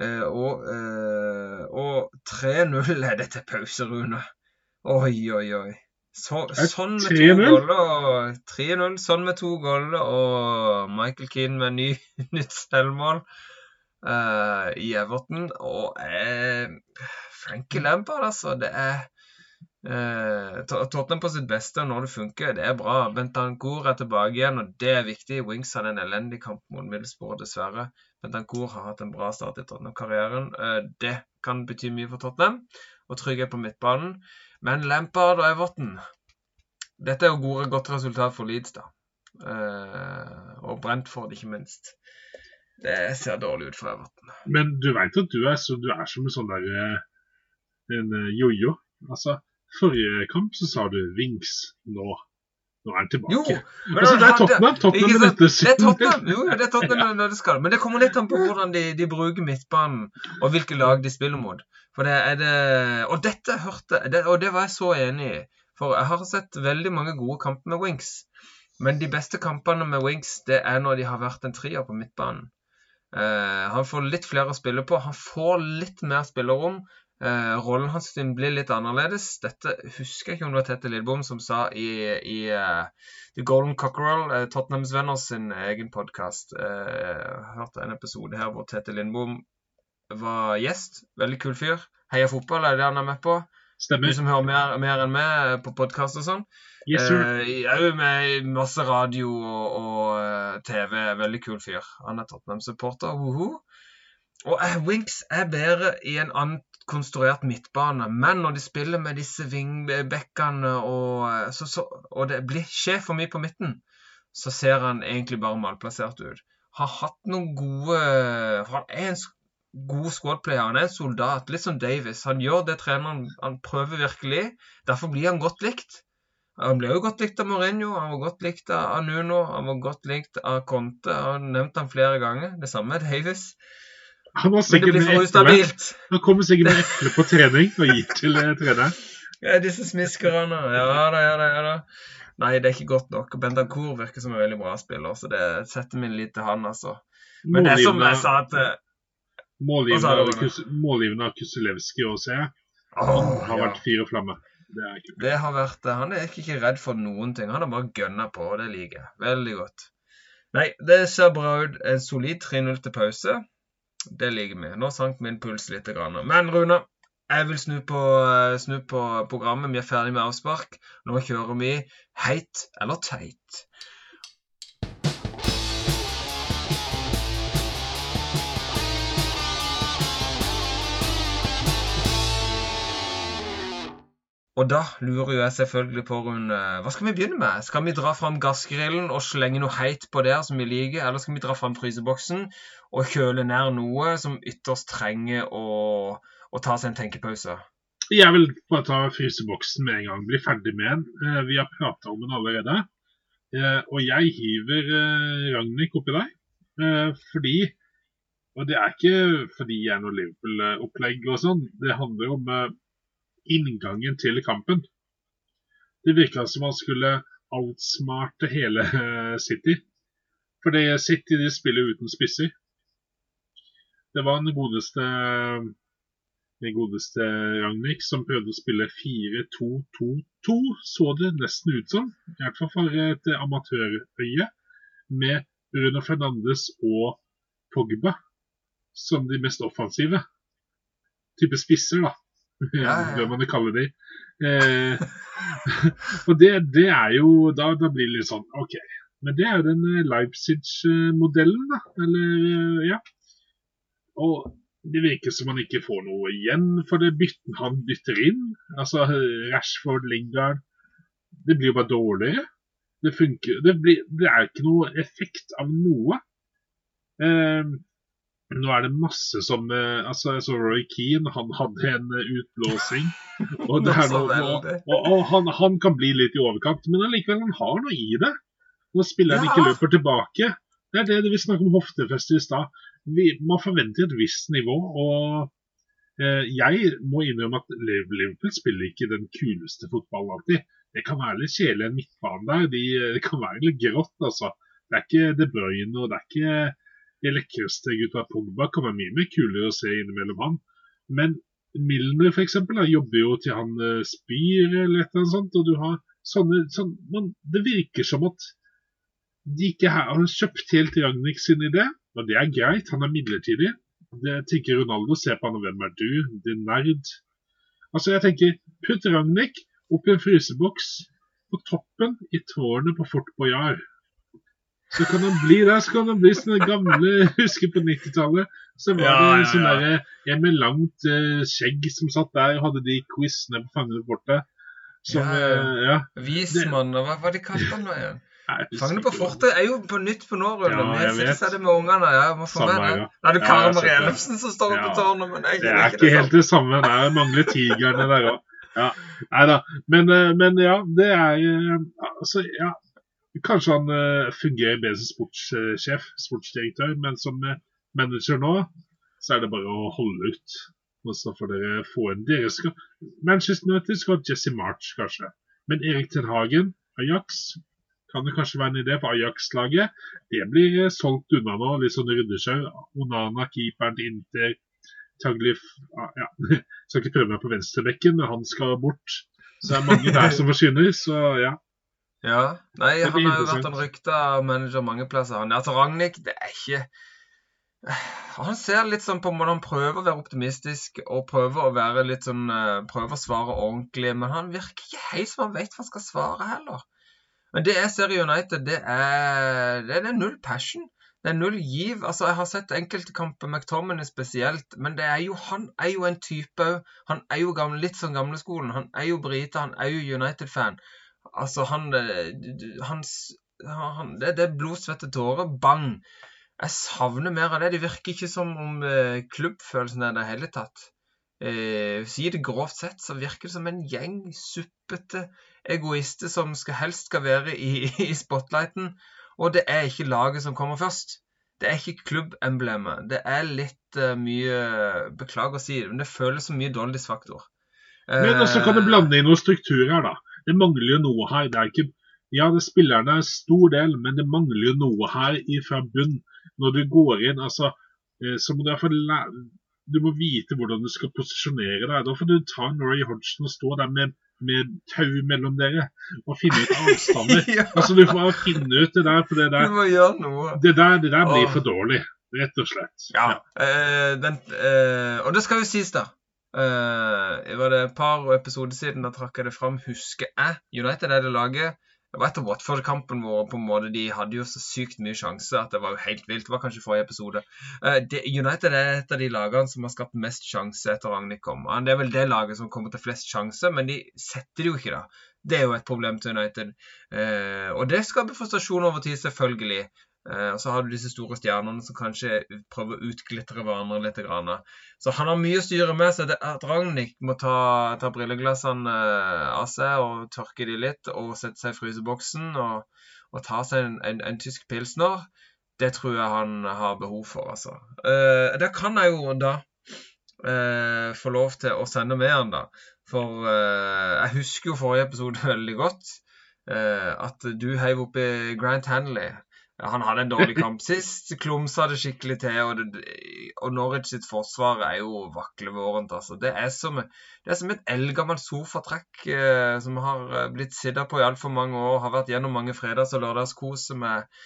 Eh, Og, eh, og 3-0 er det til pause, Rune. Oi, oi, oi. Så, sånn med to goller og 3-0, sånn med to goller og Michael Keane med ny, nytt selvmål uh, i Everton. Og uh, Frankie Lampard, altså. Det er Tot- Tottenham på sitt beste når det funker. Det er bra. Bentancour er tilbake igjen, og det er viktig. Wings hadde en elendig kamp mot Middlesbrough, dessverre. Bentancour har hatt en bra start i Tottenham-karrieren. Uh, det kan bety mye for Tottenham, og trygghet på midtbanen. Men Lampard og Everton Dette er jo gode, godt resultat for Leeds, da. Uh, og Brentford, ikke minst. Det ser dårlig ut for Everton. Men du veit at du er, så, du er som en sånn der en jojo. Altså, forrige kamp så sa du Wings. Nå, nå er han tilbake. Jo, men altså, det er Tottenham. Tottenham sant? dette Det er Tottenham, jo, det er Tottenham når det skal. Men det kommer litt an på hvordan de, de bruker midtbanen, og hvilke lag de spiller mot. For det er det Og dette hørte det, Og det var jeg så enig i. For jeg har sett veldig mange gode kamper med Wings. Men de beste kampene med Wings, det er når de har vært en trier på midtbanen. Uh, han får litt flere å spille på. Han får litt mer spillerom. Eh, rollen hans din blir litt annerledes. Dette husker jeg ikke om det var Tete Lidbom som sa i, i uh, The Golden Cockerel, uh, Tottenhams venner sin egen podkast. Uh, hørte en episode her hvor Tete Lindbom var gjest. Veldig kul fyr. Heia fotball er det han er med på. Du som hører mer, mer enn meg på podkast og sånn. Yes, sir. Òg med masse radio og, og TV. Veldig kul fyr. Han er Tottenham-supporter. Woho. Og eh, Winks er bedre i en annen konstruert midtbane, men når de spiller med disse vingbekkene og, eh, så, så, og det blir skjer for mye på midten, så ser han egentlig bare malplassert ut. Har hatt noen gode han er en god squadplayer. Han er en soldat, litt som Davis. Han gjør det treneren Han prøver virkelig. Derfor blir han godt likt. Han ble jo godt likt av Mourinho, han var godt likt av Nuno, han var godt likt av Conte. Jeg har nevnt ham flere ganger. Det samme med Davis. Han, var Men det sikkert blir for ustabilt. han kommer sikkert med eple på trening og gir til eh, treneren. Ja, disse smiskerne. Ja da, ja da, ja da. Nei, det er ikke godt nok. Bentancour virker som en veldig bra spiller, så det setter min lit til han, altså. Men det er som jeg sa at eh, Målgivende av Kuselevskij òg, ser Han har ja. vært fire flammer. Det. Det har vært, det. Han er ikke ikke redd for noen ting. Han har bare gønna på, og det liker jeg veldig godt. Nei, det ser bra ut. En solid 3-0 til pause. Det liker vi. Nå sank min puls litt. Grann. Men Rune, jeg vil snu på, eh, snu på programmet. Vi er ferdig med avspark. Nå kjører vi heit eller teit. Og da lurer jeg selvfølgelig på, Rune, hva skal vi begynne med? Skal vi dra fram gassgrillen og slenge noe heit på der som vi liker, eller skal vi dra fram fryseboksen og kjøle ned noe som ytterst trenger å, å ta seg en tenkepause? Jeg vil bare ta fryseboksen med en gang. Bli ferdig med den. Eh, Vi har prata om den allerede. Eh, Og jeg hiver eh, Ragnhild oppi. Eh, Fordi Og det er ikke fordi jeg er noe Liverpool-opplegg og sånn. Det handler om inngangen til kampen. Det virka som han skulle outsmarte hele City. Fordi City de spiller uten spisser. Det var den godeste den godeste Ragnhild som prøvde å spille 4-2-2-2, så det nesten ut som. I hvert fall for et amatørøye. Med Bruno Fernandes og Pogba som de mest offensive. Type spisser, da. Ja. Bør man jo kalle de. Eh, og det, det er jo da, da blir det litt sånn OK. Men det er jo den Leipzig-modellen, da. Eller, eh, ja. Og det virker som han ikke får noe igjen for det bytten han bytter inn. Altså Rashford, Lingard Det blir jo bare dårligere. Det funker Det, blir, det er ikke noe effekt av noe. Eh, nå er det masse som eh, Altså, jeg så Roy Keane, han hadde en eh, utblåsing. Og, det noe, og, og, og han, han kan bli litt i overkant, men allikevel, han har noe i det. Nå spiller han Ja. ikke løper tilbake. Det er det vi snakket om hoftefeste i stad. Vi- Man forventer et visst nivå. og eh, Jeg må innrømme at Liverpool spiller ikke den kuleste fotballen alltid. Det kan være litt kjedelig en midtbane der. De, det kan være litt grått, altså. Det er ikke De Bruyne og det er ikke de lekreste gutta Pogba. kan være mye mer kulere å se innimellom han. Men Milner da, jobber jo til han eh, spyr eller et eller annet sånt. Og du har sånne, sånn, man, Det virker som at de ikke har kjøpt helt Ragnhild sin idé. Og det er greit, han er midlertidig. Det tenker Ronaldo. Se på han, og hvem er du? Din nerd. Altså, jeg tenker, putt Ragnhild opp i en fryseboks på toppen i tårnet på Fort Boyard. Så kan han bli der, så kan han bli sånn gamle Husker på 90-tallet. Så var Ja, det en sånn ja. derre en med langt uh, skjegg som satt der og hadde de quizene på Fangene borte. Som, Ja, ja. eh, ja. Vismann, og hva var de kalte han nå igjen? Fangene på fortet er jo på nytt på nå, Rune. Ja, jeg vet. det med ungene. Ja, må få med det. Da er det Karen Marie. Ellefsen som står oppe i tårnet, men jeg Det er ikke helt det. samme. Det er mangler tigerne der òg. Ja. Nei da. Men, eh, men ja, det er eh, Altså, ja. Kanskje han eh, fungerer bedre som sportssjef, sportsdirektør, men som manager nå, så er det bare å holde ut. Og så får dere få en Dere skal Manchester United skal ha Jesse March, kanskje. Men Erik Ten Hagen, Ajax, kan det kanskje være en idé for Ajax-laget. Det blir eh, solgt unna nå, litt sånn ryddesjau. Onana, keeperen til Inter, Taglif ah, ja. Skal ikke prøve meg på venstrebekken, men han skal bort. Så det er mange der som forsvinner, så ja. Ja. Nei, han har jo vært en rykta manager mange plasser. Han, altså, Ragnhild, det er ikke Han ser litt sånn på hvordan han prøver å være optimistisk og prøver å være litt sånn eh, Prøver å svare ordentlig, men han virker ikke helt som han vet hva han skal svare heller. Men det jeg ser i United, det er, det er null passion. Det er null giv. Altså, Jeg har sett enkelte kamper, McTominay spesielt, men det er jo, han er jo en type òg. Han er jo gamle, litt sånn gamleskolen. Han er jo brite, han er jo United-fan. Altså, han, eh, han, han Det, det er blod, svette, tårer. Bang! Jeg savner mer av det. Det virker ikke som om eh, klubbfølelsen er der i det hele tatt. eh, Si det grovt sett, så virker det som en gjeng suppete egoister som skal, helst skal være i, i spotlighten. Og det er ikke laget som kommer først. Det er ikke klubbemblemet. Det er litt uh, mye Beklager å si det, men det føles som mye doldisfaktor. Men også kan du blande inn noen strukturer her, da. Det mangler jo noe her. Det er ikke ja, det spillerne er stor del, men det mangler jo noe her fra bunn. Når du går inn, altså, så må du iallfall Du må vite hvordan du skal posisjonere deg. Da får du ta Norway Hodgson og stå der med, med tau mellom dere og finne ut avstander. ja. Altså, Du får finne ut det der, for det der. Det der, det der blir for dårlig, rett og slett. Ja, ja. Uh, den, uh, Og det skal jo sies, da. Uh, var det et par episoder siden da trakk jeg det fram, husker jeg. United er det laget det var etter Watford-kampen hvor på en måte de hadde jo så sykt mye sjanse at det var jo helt vilt. Det var kanskje forrige episode. Uh, United er et av de lagene som har skapt mest sjanse etter Ragnhild kom. Det er vel det laget som kommer til flest sjanse, men de setter det jo ikke, da. Det er jo et problem til United. Uh, og det skaper frustrasjon over tid, selvfølgelig. Uh, og så har du disse store stjernene som kanskje prøver å utglitre hverandre litt. Så han har mye å styre med, så det at Ragnhild må ta, ta brilleglassene uh, av seg og tørke de litt, og sette seg i fryseboksen og, og ta seg en, en, en, tysk pilsner, det tror jeg han har behov for, altså. Uh, det kan jeg jo da få lov til å sende med han, da. For jeg husker jo forrige episode veldig godt. at du heiv oppi Grant Hanley han hadde en dårlig kamp sist. Klumsa det skikkelig til. Og, det, og Norwich sitt forsvar er jo vaklevårent. Altså. Det, er som, det er som et eldgammelt sofatrekk eh, som har eh, blitt sittet på i altfor mange år. Har vært gjennom mange fredags- og lørdagskoser med,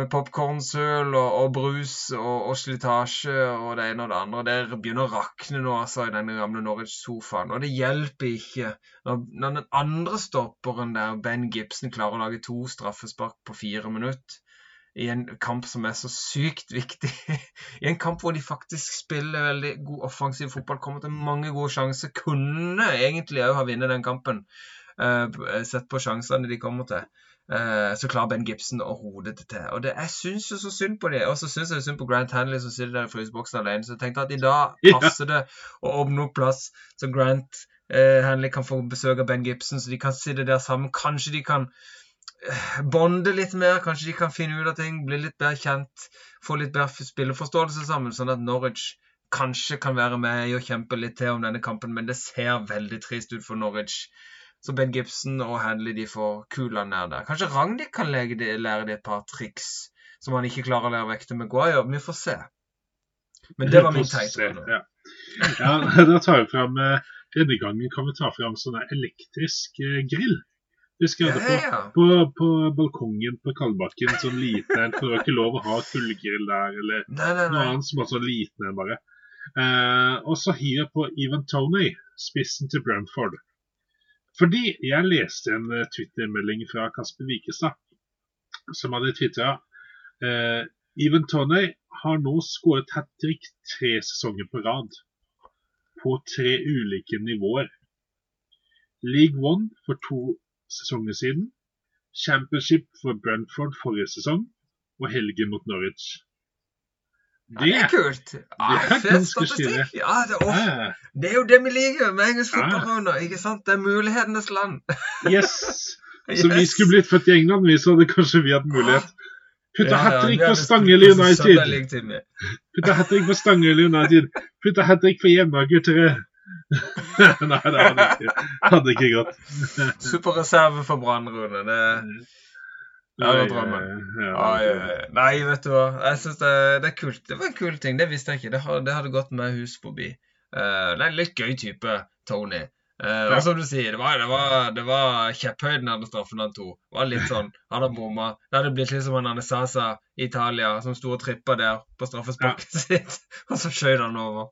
med popkornsøl og, og, brus og, og, slitasje og det ene og det andre. Det begynner å rakne nå altså i den gamle Norwich-sofaen. Og det hjelper ikke når, når den andre stopperen der, Ben Gibson, klarer å lage to straffespark på fire minutter i en kamp som er så sykt viktig. I en kamp hvor de faktisk spiller veldig god offensiv fotball, kommer til mange gode sjanser. Kunne egentlig òg ha vunnet den kampen, uh, sett på sjansene de kommer til. Uh, så klarer Ben Gibson å rode det til. Og det, Jeg syns jo så synd på det. Og så syns jeg synd på Grant Hanley som sitter der i fryseboksen alene. Så jeg tenkte at i dag passer det å åpne opp plass, så Grant uh, Hanley kan få besøk av Ben Gibson, så de kan sitte der sammen. Kanskje de kan bonde litt mer. Kanskje de kan finne ut av ting, bli litt bedre kjent, få litt bedre spilleforståelse sammen, sånn at Norwich kanskje kan være med i å kjempe litt til om denne kampen, men det ser veldig trist ut for Norwich. Så Ben Gibson og Hadley de får kula nær der. Kanskje Ragnhild kan de, lære de et par triks som han ikke klarer å lære vekk til Maguire. Vi får se. Men det var min take. Ja. ja, da tar vi fram eh, Denne gangen kan vi ta fram sånn elektrisk eh, grill. Husker jeg det på, på, på, balkongen på Kalbakken, sånn liten en. For det var ikke lov å ha kullgrill der, eller nei, nei, nei. noe annet som var så liten en, bare. Eh, og så hiver jeg på Ivan Tony, spissen til Brentford. Fordi jeg leste en twittermelding Twitter-melding fra Kasper Wikestad, som hadde tvitra eh, Ivan Tony har nå skåret hat trick tre sesonger på rad. På tre ulike nivåer. League One for to sesonger siden. Championship for Brentford forrige sesong. Og helgen mot Norwich. Det, ja, det er kult. Ja, det er ganske stilig. Ja, det, ja. det, er jo det vi liker med engelsk fotball. ikke sant? Det er mulighetenes land. yes. Så yes. vi skulle blitt født i England, vi, så hadde kanskje vi hatt mulighet. Putta ja, hat trick på Stangel United. Putta hat trick på Stangel United. Putta hat trick for hjemmegutter. Nei, det hadde ikke, hadde ikke gått. Superreserve for Brann, Rune. Det, det var drømmen. Ja, ja, Nei, vet du hva. Jeg synes det, det, er kult. Det var en kul ting. Det visste jeg ikke. Det, hadde, det hadde gått med hus forbi. Uh, det er en litt gøy type, Tony. Uh, og som du sier, det var, det var, det var kjepphøyden av straffen han tok. Det var litt sånn, Han Hadde bomma. Det hadde blitt litt som han Anesasa i Italia, som sto og trippa der på straffesparket ja. sitt, og så skjøt han over.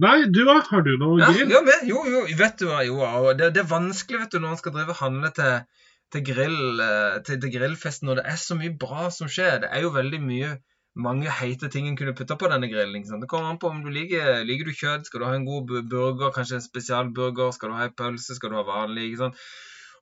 Nei, du da? Har du noe grill? Ja, men, jo, jo, vet du hva. Jo, det, det, er vanskelig vet du, når man skal drive handle til, til, grill, eh, til, til grillfesten når det er så mye bra som skjer. Det er jo veldig mye mange heite ting en kunne putta på denne grillen. Det kommer an på om du liker, liker du kjøtt, skal du ha en god burger, kanskje en spesialburger, skal du ha en pølse, skal du ha vanlig. ikke sant?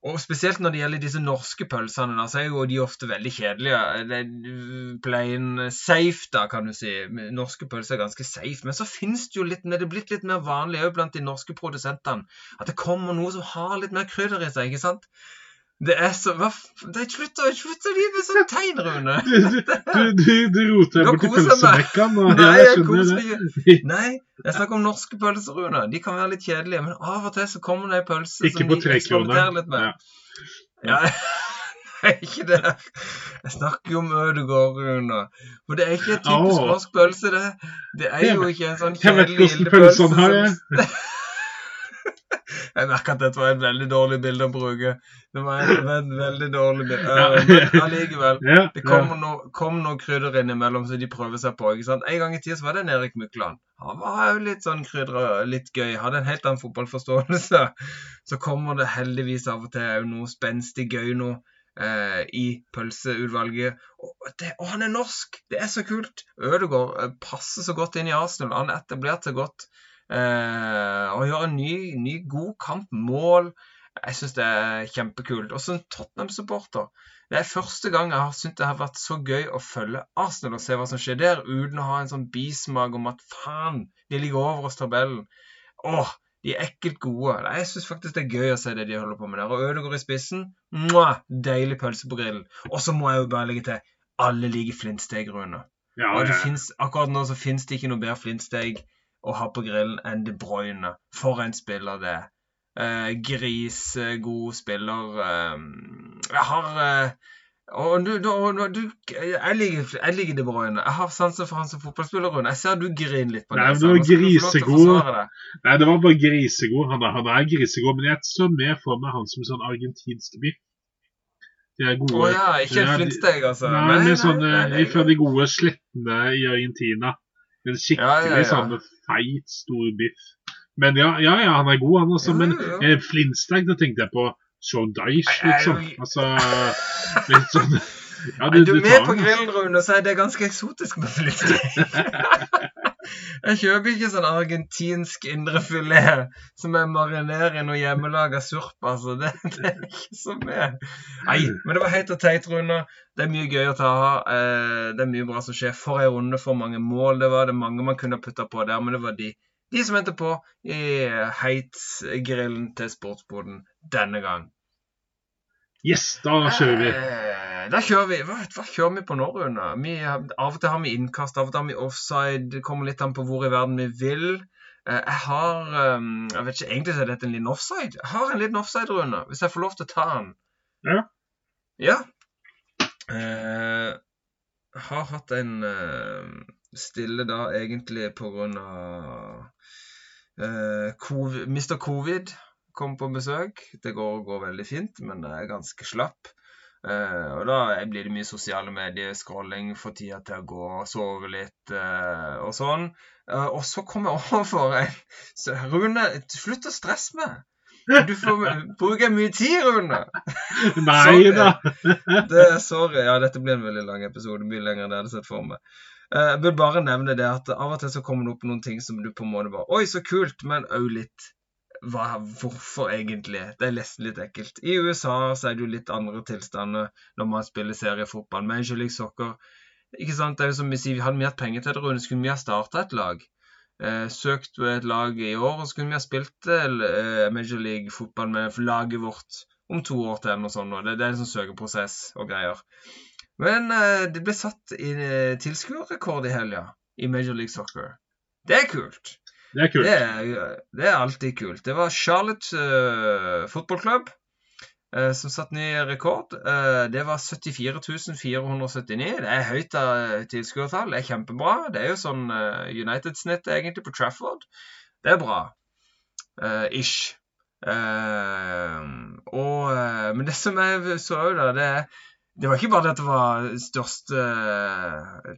Og spesielt når det gjelder disse norske pølsene, da, så er jo de ofte veldig kjedelige. Det er plain safe, da, kan du si. Norske pølser er ganske safe. Men så finnes det jo litt Det er blitt litt mer vanlig òg blant de norske produsentene at det kommer noe som har litt mer krydder i seg, ikke sant? Det er så hva, det er Slutt å slutt å gi meg sånn tegn, Rune! Du, du, du, du roter bort i koser pølsemekkaen. Nei, jeg koser meg. Nei, jeg snakker om norske pølser, Rune. De kan være litt kjedelige, men av og til så kommer det en pølse Ikke som på de eksperimenterer litt med. Ja. Ja. Ikke det. Jeg snakker jo om Ødegård, Rune. For det er ikke en typisk norsk pølse, det. Det er jo ikke en sånn kjedelig Jeg vet hvordan pølsene har det. Jeg merker at dette var et veldig dårlig bilde å bruke. Det var et veld- veldig dårlig bilde. Ja. Øh, men allikevel. Ja, Det ja. kommer noe, kom noe krydder innimellom som de prøver seg på. ikke sant? En gang i tida var det en Erik Mykland. Han var jo litt sånn krydra, litt gøy. Hadde en helt annen fotballforståelse. Så kommer det heldigvis av og til noe spenstig gøy nå eh, i pølseutvalget. Og det, og han er norsk! Det er så kult! Ødegaard eh, passer så godt inn i Arsenal. Han etablerte etablert så godt. Eh, og gjøre en ny, ny god kamp. Mål. Jeg syns det er kjempekult. Og som Tottenham-supporter det er første gang jeg har syntes det har vært så gøy å følge Arsenal og se hva som skjer der, uten å ha en sånn bismak om at faen, de ligger over oss tabellen. Åh, de er ekkelt gode. Jeg syns faktisk det er gøy å se det de holder på med der. Og Ødegaard i spissen, mwah, deilig pølse på grillen. Og så må jeg jo bare legge til alle liker flintsteg, Rune. Ja, Og det ja. finnes, akkurat nå så finnes det ikke noe bedre flintsteg å ha på grillen enn De Bruyne. For en spiller det er. Eh, Grisegod spiller. Eh, jeg har eh, og du, du, du, jeg, liker, jeg liker De Bruyne. Jeg har sansen for han som fotballspiller. Rune. Jeg ser du griner litt på Nei, det. men få lov til å grisegod. Nei, det var bare grisegod. Han er, han er grisegod, men jeg så mer for meg han som sånn argentinsk biff. De er Å oh, ja, ikke en flintsteg, altså. Nei, Nei, nei, nei, sånne nei, nei. fra de gode slettene i Argentina. En skikkelig Ja, ja, ja. Feit, stor biff. Men ja, ja, ja, han er god, han også. Men eh, flintsteg, da tenkte jeg på Sean Dyche, liksom. Altså litt sånn Ja, Er du, tar med på Rune, så er det ganske eksotisk med flintsteg. jeg kjøper ikke sånn argentinsk indrefilet som jeg marinerer i noe hjemmelaga surp. Altså. Det, det er ikke så mye. Nei, men det var høyt og teit, Rune. Det er mye gøy å ta av. Eh, det er mye bra som skjer. For ei runde, for mange mål det var. Det er mange man kunne putta på der, men det var de. De som endte på i Heits-grillen til sportsboden denne gang. Yes, da kjører vi. Da kjører vi. Hva, hva kjører vi på nå, Rune? Vi, av og til har vi innkast, av og til har vi offside. Det kommer litt an på hvor i verden vi vil. Eh, Jeg har eh, Jeg vet ikke, Egentlig er dette en liten offside. Jeg har en liten offside, Rune. Hvis jeg får lov til å ta den. Ja. Ja. Eh, Jeg har hatt en eh, stille da egentlig på grunn av covid, Mr. Covid kom på besøk. Det går, går veldig fint, men jeg er ganske slapp. Eh, og da blir det mye sosiale medier, scrolling, få tida til å gå, sove litt uh, og sånn. Uh, og så kommer jeg overfor en så, Rune, slutt å stresse meg! Du får bruke mye tid, Rune! Nei da. Det sorry. Ja, dette blir en veldig lang episode. Mye lenger enn jeg hadde sett for meg. Jeg vil bare nevne det at av og til så kommer det opp noen ting som du på en måte bare Oi, så kult, men òg litt hva, Hvorfor egentlig? Det er nesten litt ekkelt. I USA så er det jo litt andre tilstander når man spiller seriefotball. Major League Soccer ikke sant? Det er jo som vi sier, vi hadde mye penger til det, Rune, skulle vi ha starta et lag. Eh, søkt et lag i år, og så kunne vi ha spilt eh, Major League-fotball med laget vårt om to år til eller noe sånt. Det, det er en sånn søkeprosess og greier. Men eh, det ble satt i eh, tilskuerrekord i helga i Major League Soccer. Det er kult. Det er kult. Det er, det er alltid kult. Det var Charlotte uh, fotballklubb uh, som satte ny rekord. Uh, det var 74 479. Det er høyt av tilskuertall. Det er kjempebra. Det er jo sånn uh, United-snitt egentlig på Trafford. Det er bra. Ish. Og, men det som jeg så òg, da, det er det var ikke bare det at det var største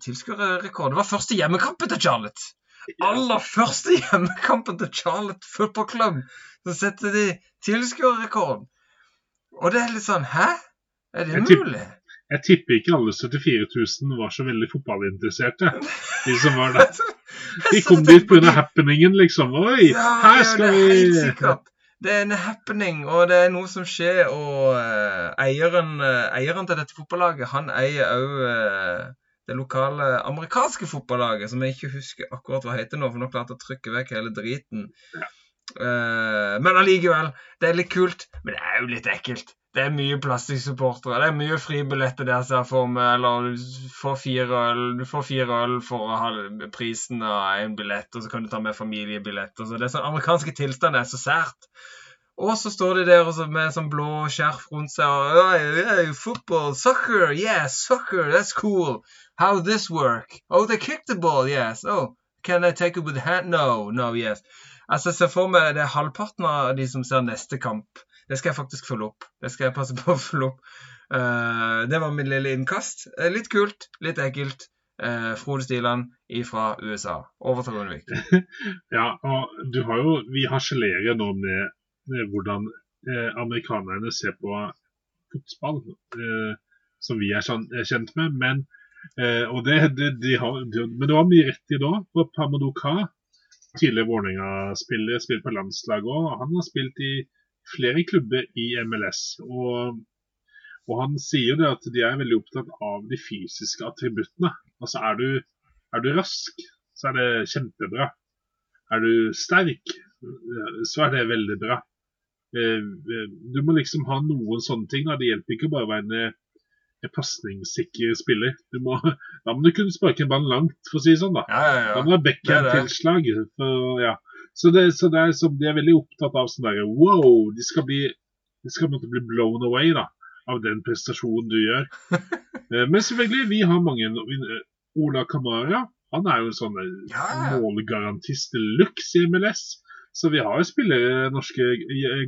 tilskuerrekord. Det var første hjemmekampen til Charlotte. Aller første hjemmekampen til Charlotte Football Club. Så setter de tilskuerrekord. Og det er litt sånn Hæ? Er det mulig? Jeg tipper ikke alle 74 000 var så veldig fotballinteresserte. De som var der. De kom dit pga. happeningen, liksom. Oi, Ja, her ja, skal det er helt vi sikkert. Det er en happening, og det er noe som skjer. Og eh, eieren, eh, eieren til dette fotballaget, han eier òg det lokale amerikanske fotballaget, som jeg ikke husker akkurat hva heter nå, for nå klarte jeg å trykke vekk hele driten. Ja. Eh, men allikevel, det er litt kult. Men det er jo litt ekkelt. Det er mye plastikksupportere. Det er mye fribilletter der, som jeg for meg. Eller du får fire øl, du får fire øl for å ha prisen av en billett, og så kan du ta med familiebilletter. Så det er sånn amerikanske tilstander er så sært. Og så står de der også med sånn blå skjerf rundt seg og hey, hey, Football, soccer, yeah, soccer, that's cool. How this work? Oh, they kick the ball, yes. Oh, can I take it with hand? No, no, yes. Altså, Se for meg det er halvparten av de som ser neste kamp. Det skal jeg faktisk følge opp. Det skal jeg passe på å følge opp. Uh, det var min lille innkast. Uh, litt kult, litt ekkelt. Uh, Frode Stiland fra USA. Over til Rundvik. ja, og du har jo Vi harselerer nå med hvordan amerikanerne ser på fotball, som vi er, sånn, er kjent med. Men, det, de, de har, de, men det var mye rett i da. For Pamadou Ka, tidligere Vålerenga-spiller, spilt på landslaget òg. Han har spilt i flere klubber i MLS. Og, og, han sier jo det at de er veldig opptatt av de fysiske attributtene. Altså er du, er du rask, så er det kjempebra. Er du sterk, så er det veldig bra. Eh, du må liksom ha noen sånne ting. Da. Det hjelper ikke bare å være en, en pasningssikker spiller. Må, da må du kunne sparke en ball langt, for å si det sånn. Da, ja, ja, ja. da må du ha backhand-tilslag. Ja. Så, det, så det er, så de er veldig opptatt av sånn derre wow, de skal bli de skal bli blown away da, av den prestasjonen du gjør. Eh, men selvfølgelig, vi har mange Ola Kamara han er jo en sånn eh, målgarantist de luxe i MLS. Så vi har jo spillere, norske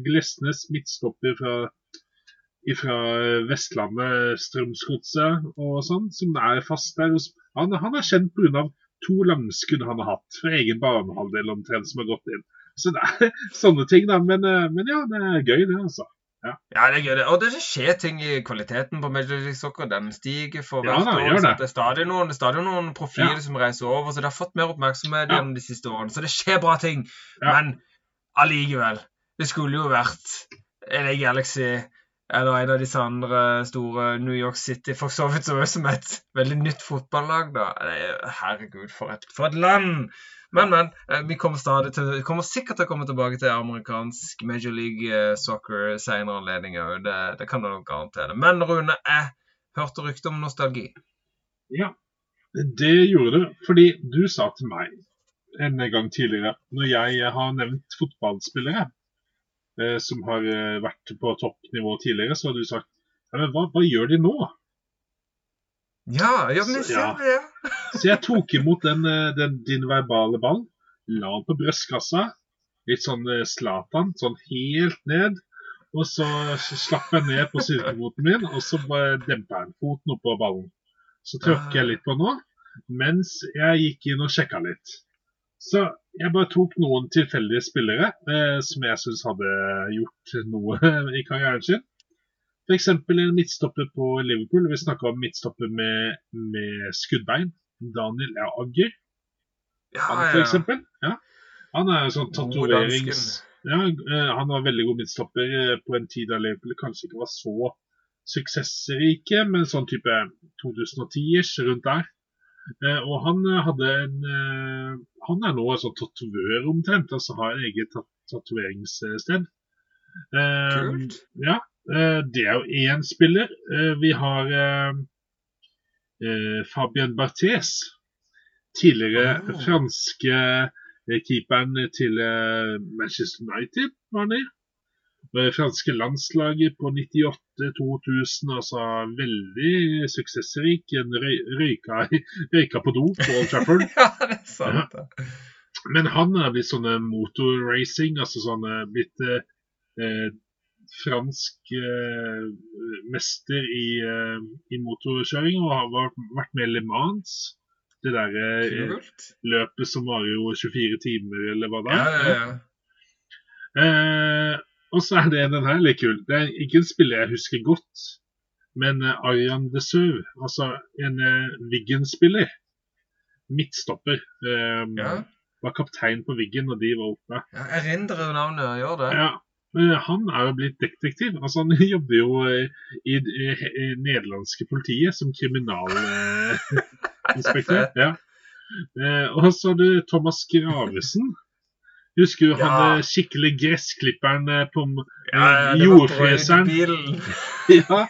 Glesnes, midtstopper fra, fra Vestlandet, Strømsgodset og sånn, som er fast der. Han, han er kjent pga to langskudd han har hatt fra egen banehalvdel omtrent som har gått inn. Så det er sånne ting, da. Men, eh, men ja, det er gøy, det, altså. Ja. ja, det er gøy. det. Og det skjer ting i kvaliteten på Major League Soccer. Den stiger for Ja, hvert da, år. det. Det er stadig noen, det er stadig noen profiler Ja. som reiser over, så det har fått mer oppmerksomhet Ja. gjennom de siste årene. Så det skjer bra ting. Ja. Men allikevel. Det skulle jo vært LA Galaxy eller en av disse andre store New York City, for så vidt som er et veldig nytt fotballag, da. Er- Herregud, for et, for et land! Men, men. eh, Vi kommer, til, kommer sikkert til å komme tilbake til amerikansk Major League eh, Soccer senere anledninger. Det, det kan du nok garantere. Men Rune, jeg hørte rykte om nostalgi. Ja, det gjorde du. Fordi du sa til meg en gang tidligere, når jeg har nevnt fotballspillere eh, som har eh, vært på toppnivå tidligere, så har du sagt ja, men hva, hva gjør de nå? Ja, ja men jeg ser det, ja. Så jeg tok imot den, eh, den, din verbale ball, la den på brystkassa, litt sånn eh, Zlatan, sånn helt ned. Og så slapp jeg ned på styrkefoten min, og så dempa jeg foten oppå ballen. Så tråkker jeg litt på nå, mens jeg gikk inn og sjekka litt. Så jeg bare tok noen tilfeldige spillere eh, som jeg syns hadde gjort noe i karrieren sin. F.eks. en midtstopper på Liverpool. Vi snakka om midtstopper med, med skuddbein. Daniel ja, Agger, Ja, han for eksempel. Ja. Han er sånn tatoverings... Ja, eh, han var veldig god midtstopper eh, på en tid da Liverpool kanskje ikke var så suksessrike, men sånn type 2010-ish, rundt der. Eh, Og han eh, hadde en eh, Han er nå sånn tatovør omtrent, altså har eget tat- tatoveringssted. Kult. Ja, det er jo én spiller. Vi har Fabien Barthes. Tidligere Oh. franske keeperen til Manchester United, var han i. Det franske landslaget på 98-2000, altså veldig suksessrik. En røy, røyka, røyka på do på Old Trafford. ja, det er sant. Ja. Men han er blitt sånne motorracing, altså sånne blitt eh, eh, fransk eh, mester i, eh, i motorkjøring og har vært, med i Le Mans. Det der eh, løpet som varer jo 24 timer, eller hva det Ja, er. ja, ja. Eh, og så er det den her litt kul. Det er ikke en spiller jeg husker godt, men eh, Arian de Søv, altså en uh, Wiggen-spiller. Midtstopper. um, Ja. Var kaptein på Wiggen når de var oppe. ja erindrer navnet, gjør det. Ja, Eh, Han er jo blitt detektiv. Altså, han jobber jo i, i eh, nederlandske politiet som kriminalinspektør. Ja. Eh, Og så har du Thomas Gravesen. Husker du han Ja. han skikkelig gressklipperen eh, på Ja, ja, eh, det var jordfreseren? Ja,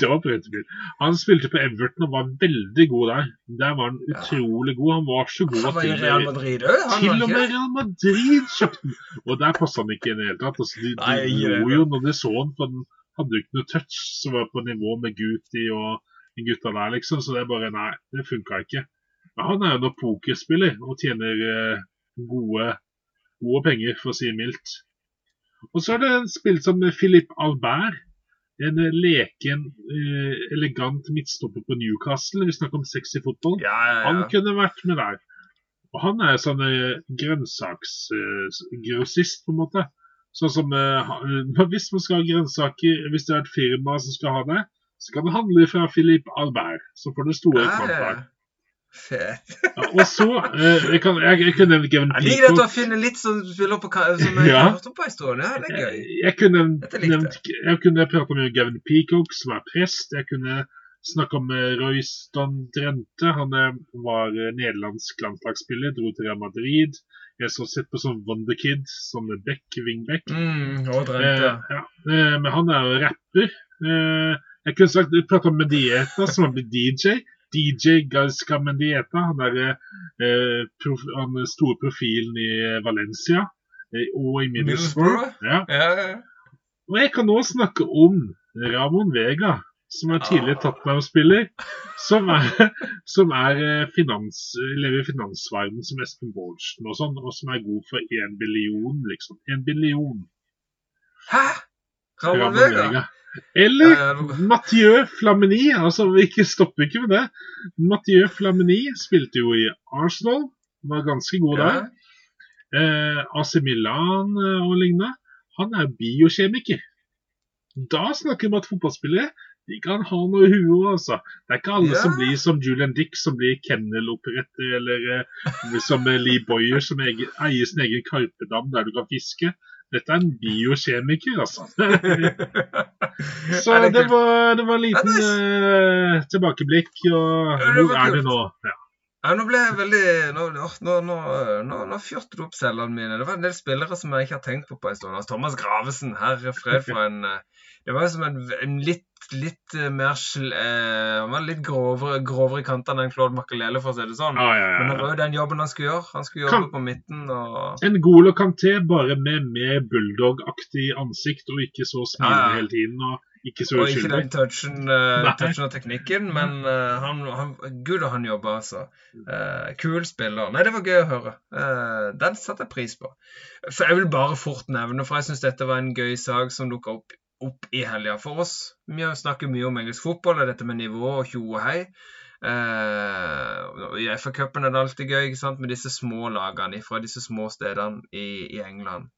det var brøytebil. Han spilte på Everton og var veldig god der. Der var han utrolig god. Han var så god Han at Real Madrid han til og med? Real Madrid kjøpte den. Og der passa han ikke i det hele tatt. Altså, de, Nei, de lo jo når de så han, for han hadde jo ikke noe touch som var på nivå med Guti og gutta der, liksom. Så det er bare Nei, det funka ikke. Men han er jo nå pokerspiller og tjener eh, gode, gode penger, for å si det mildt. Og så er det en spill som Philippe Albert. En eh, leken, eh, elegant midtstopper på Newcastle. Vi snakker om sexy fotball. Ja, ja, Han kunne vært med der. Og han er sånn eh, grønnsaksgrossist, på en måte. Sånn som eh, eh, Hvis man skal ha grønnsaker, hvis det er et firma som skal ha det, så kan det handle fra Philippe Albert. Så får det store Ja, ja, kvanta. Ja. Fet. Ja, og så eh, jeg, kan, jeg, jeg kunne nevnt Kevin Jeg liker at du Peacock. finner litt på som jeg Ja. har hørt om på en stund. Ja, det er Jeg, gøy. jeg kunne nevnt, jeg. kunne prate med Gavin Peacock, som er prest. Jeg kunne snakke om eh, Royston Drente. Han eh, var eh, nederlandsk landslagsspiller, dro til Real Madrid. Jeg så sett på som Wonderkid, som Beck, Wingbeck. Mm, og Eh, drømte. ja. eh, men han er jo rapper. Eh, jeg kunne sagt prate om Medieta, som har blitt DJ. DJ Gaisca Mendieta. Han er eh, prof, han er store profilen i Valencia eh, og i Middlesbrough. Ja. Ja. Og jeg kan nå snakke om Ramon Vega, som er tidligere Tottenham-spiller. Som er, som er eh, finans, lever i finansverdenen som Espen Bårdsen og sånn, og som er god for én billion, liksom. En billion. Hæ? Ramon Vega? Eller ja, Mathieu Flamini. Altså, vi ikke stopper ikke med det. Mathieu Flamini spilte jo i Arsenal. Var ganske god der. Ja. Eh, AC Milan eh, og lignende. Han er biokjemiker. Da snakker vi om at fotballspillere de kan ha noe i huet, altså. Det er ikke alle yeah. som blir som Julian Dick, som blir kenneloppretter, eller eh, som Lee Boyer, som eier sin egen karpedam der du kan fiske. Dette er en biokjemiker, altså. Så det var, det var en liten eh, tilbakeblikk, og hvor er det nå? Ja. Ja, nå ble jeg veldig Nå, nå, nå, nå, fyrte du opp cellene mine. Det var en del spillere som jeg ikke har tenkt på på en stund. Altså, Thomas Gravesen, herre fred for en eh, Det var jo som en, en litt, litt eh, mer eh, Han var litt grovere, grovere i kantene enn Claude Makelele, for å si det sånn. Ja, ja, Men det var jo den jobben han skulle gjøre. Han skulle Kan- jobbe på midten og En Golo Kanté bare med mer bulldog-aktig ansikt, og ikke så smilende Ja, ja. hele tiden, og ikke så Og ikke den touchen, uh, touchen og teknikken, men uh, han, han, gud han jobba, altså. Uh, kul spiller. Nei, det var gøy å høre. Den satte jeg pris på. For Jeg vil bare fort nevne, for jeg syns dette var en gøy sak som dukka opp, opp i helga for oss. Vi snakker mye om engelsk fotball og dette med nivå og tjo og hei. Uh, I FA-cupen er det alltid gøy ikke sant, med disse små lagene fra disse små stedene i, i England.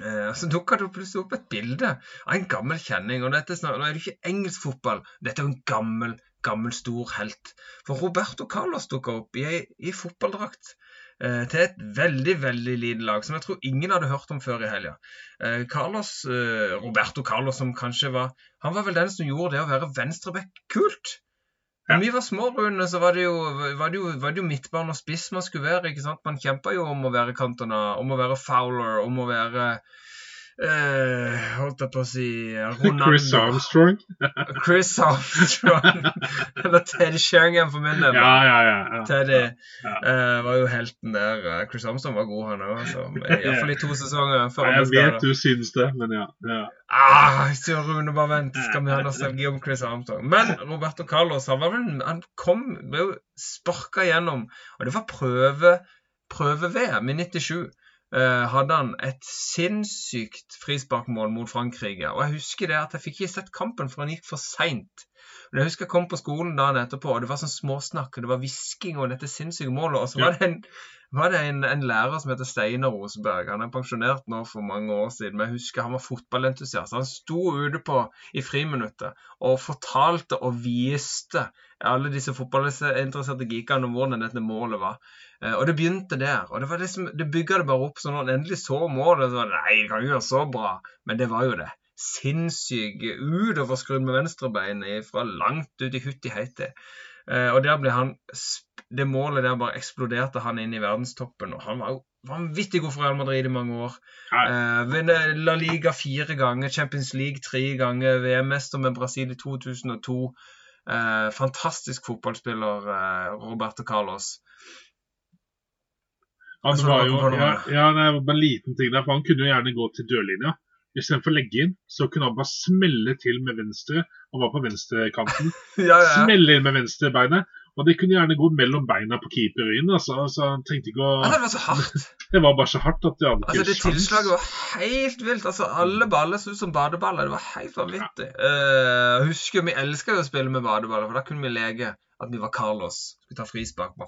Uh, så dukka det plutselig opp et bilde av en gammel kjenning. og dette Nå er det ikke engelsk fotball, dette er jo en gammel, gammel, stor helt. For Roberto Carlos dukka opp i, i fotballdrakt til et veldig, veldig lite lag, som jeg tror ingen hadde hørt om før i helga. Eh, Carlos, eh, Roberto Carlos, som kanskje var Han var vel den som gjorde det å være venstreback kult. Da vi var små, Rune, så var det, jo, var, det jo, var det jo midtbane og spiss man skulle være. ikke sant? Man kjempa jo om å være Cantona, om å være Fowler, om å være eh, Holdt jeg på å si Ronaldo. Chris Armstrong. Chris Armstrong. Eller Teddy Sheringham for min del. Ja, ja, ja. ja. Teddy eh, var jo helten der. Eh, Chris Armstrong var god, han òg. Altså. Iallfall i to sesonger før Jeg vet du syns det, men ja. ja. Ah, sier Rune, bare vent. Skal vi ha nostalgi om Chris Armstrong? Men Roberto Carlos han, var vel, han kom, ble jo sparka gjennom, og det var prøve prøve-VM i 97. eh, hadde han et sinnssykt frisparkmål mot Frankrike. Og jeg husker det at jeg fikk ikke sett kampen, for han gikk for seint. Jeg husker jeg kom på skolen dagen etterpå, og det var sånn småsnakk, og det var hvisking og dette sinnssyke målet. Og så var det en, var det en, en lærer som heter Steinar Roseberg. Han er pensjonert nå for mange år siden, men jeg husker han var fotballentusiast. Han sto ute på i friminuttet og fortalte og viste alle disse fotballinteresserte geekene om hvordan dette målet var. Eh, og det begynte der. Og det, var liksom, det bygga det bare opp. Så når han endelig så målet, så var det nei, det kan ikke gjøre så bra. Men det var jo det sinnssyk utoverskrudd med venstrebeinet fra langt ut i hutti heiti. Eh, og der ble han Det målet der bare eksploderte han inn i verdenstoppen. Og han var jo vanvittig god for Real Madrid i mange år. Eh, La Liga fire ganger, Champions League tre ganger, VM-mester med Brasil i 2002. Eh, fantastisk fotballspiller, eh, Roberto Carlos. Han var jo, ja, ja, det var bare en liten ting der, for Han kunne jo gjerne gå til dørlinja. Istedenfor å legge inn, så kunne han bare smelle til med venstre. Han var på venstrekanten. ja, ja. Smelle inn med venstrebeinet. Og det kunne gjerne gå mellom beina på keeperen. Altså, altså, han trengte ikke å Det var så hardt. Det var bare så hardt at det hadde altså, Det tilslaget var helt vilt. Altså, Alle baller så ut som badeballer. Det var helt vanvittig. Ja. Uh, husker Vi elska å spille med badeballer, for da kunne vi leke at vi var Carlos. Skulle ta frispark.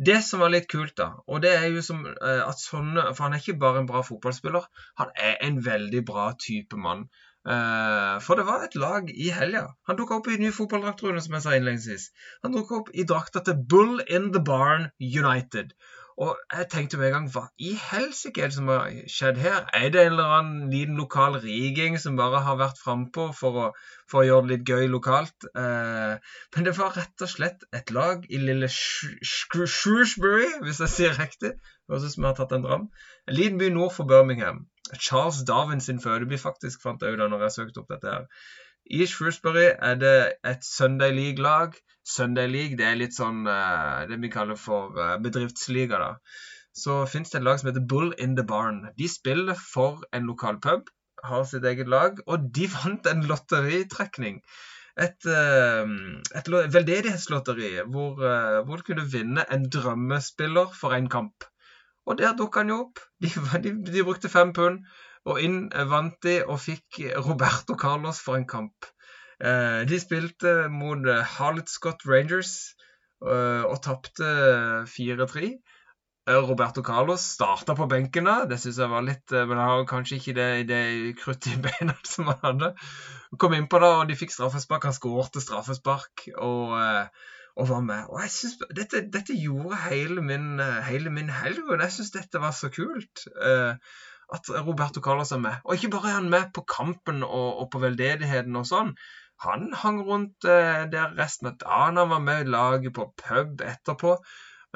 Det som var litt kult, da, og det er jo som uh, at sånne For han er ikke bare en bra fotballspiller, han er en veldig bra type mann. Uh, for det var et lag i helga. Han dukka opp i ny fotballdrakt, som jeg sa innledningsvis. Han dukka opp i drakta til Bull in the Barn United. Og jeg tenkte med en gang hva i helsike er det som har skjedd her? Er det en eller annen liten lokal riging som bare har vært frampå for, for å gjøre det litt gøy lokalt? Eh, men det var rett og slett et lag i lille Shrewsbury, hvis jeg sier riktig. Høres ut som jeg har tatt en dram. En liten by nord for Birmingham. Charles Darwin sin fødeby, faktisk, fant jeg ut da når jeg søkte opp dette her. I Shrewsbury er det et Sunday League-lag. Sunday League det er litt sånn uh, det vi kaller for uh, bedriftsliga. da. Så fins det et lag som heter Bull in the Barn. De spiller for en lokal pub, har sitt eget lag, og de vant en lotteritrekning. Et, uh, et veldedighetslotteri hvor, hvor, du kunne vinne en drømmespiller for en kamp. Og der dukka han jo opp. De, de, de brukte fem pund. Og inn vant de og fikk Roberto Carlos for en kamp. Eh, de spilte mot Harlet Scott Rangers eh, og tapte 4-3. Eh, Roberto Carlos starta på benken da. Det syns jeg var litt Men han har kanskje ikke det, det kruttet i beina som han hadde. Kom innpå da, og de fikk straffespark. Han skårte straffespark og, og, var med. Og jeg synes, dette, dette gjorde hele min, hele min helg, og jeg syns dette var så kult. Uh, at Roberto Carlos er med. Og ikke bare er han med på kampen og, og på veldedigheten og sånn. Han hang rundt uh, der resten av dagen. Han var med i laget på pub etterpå.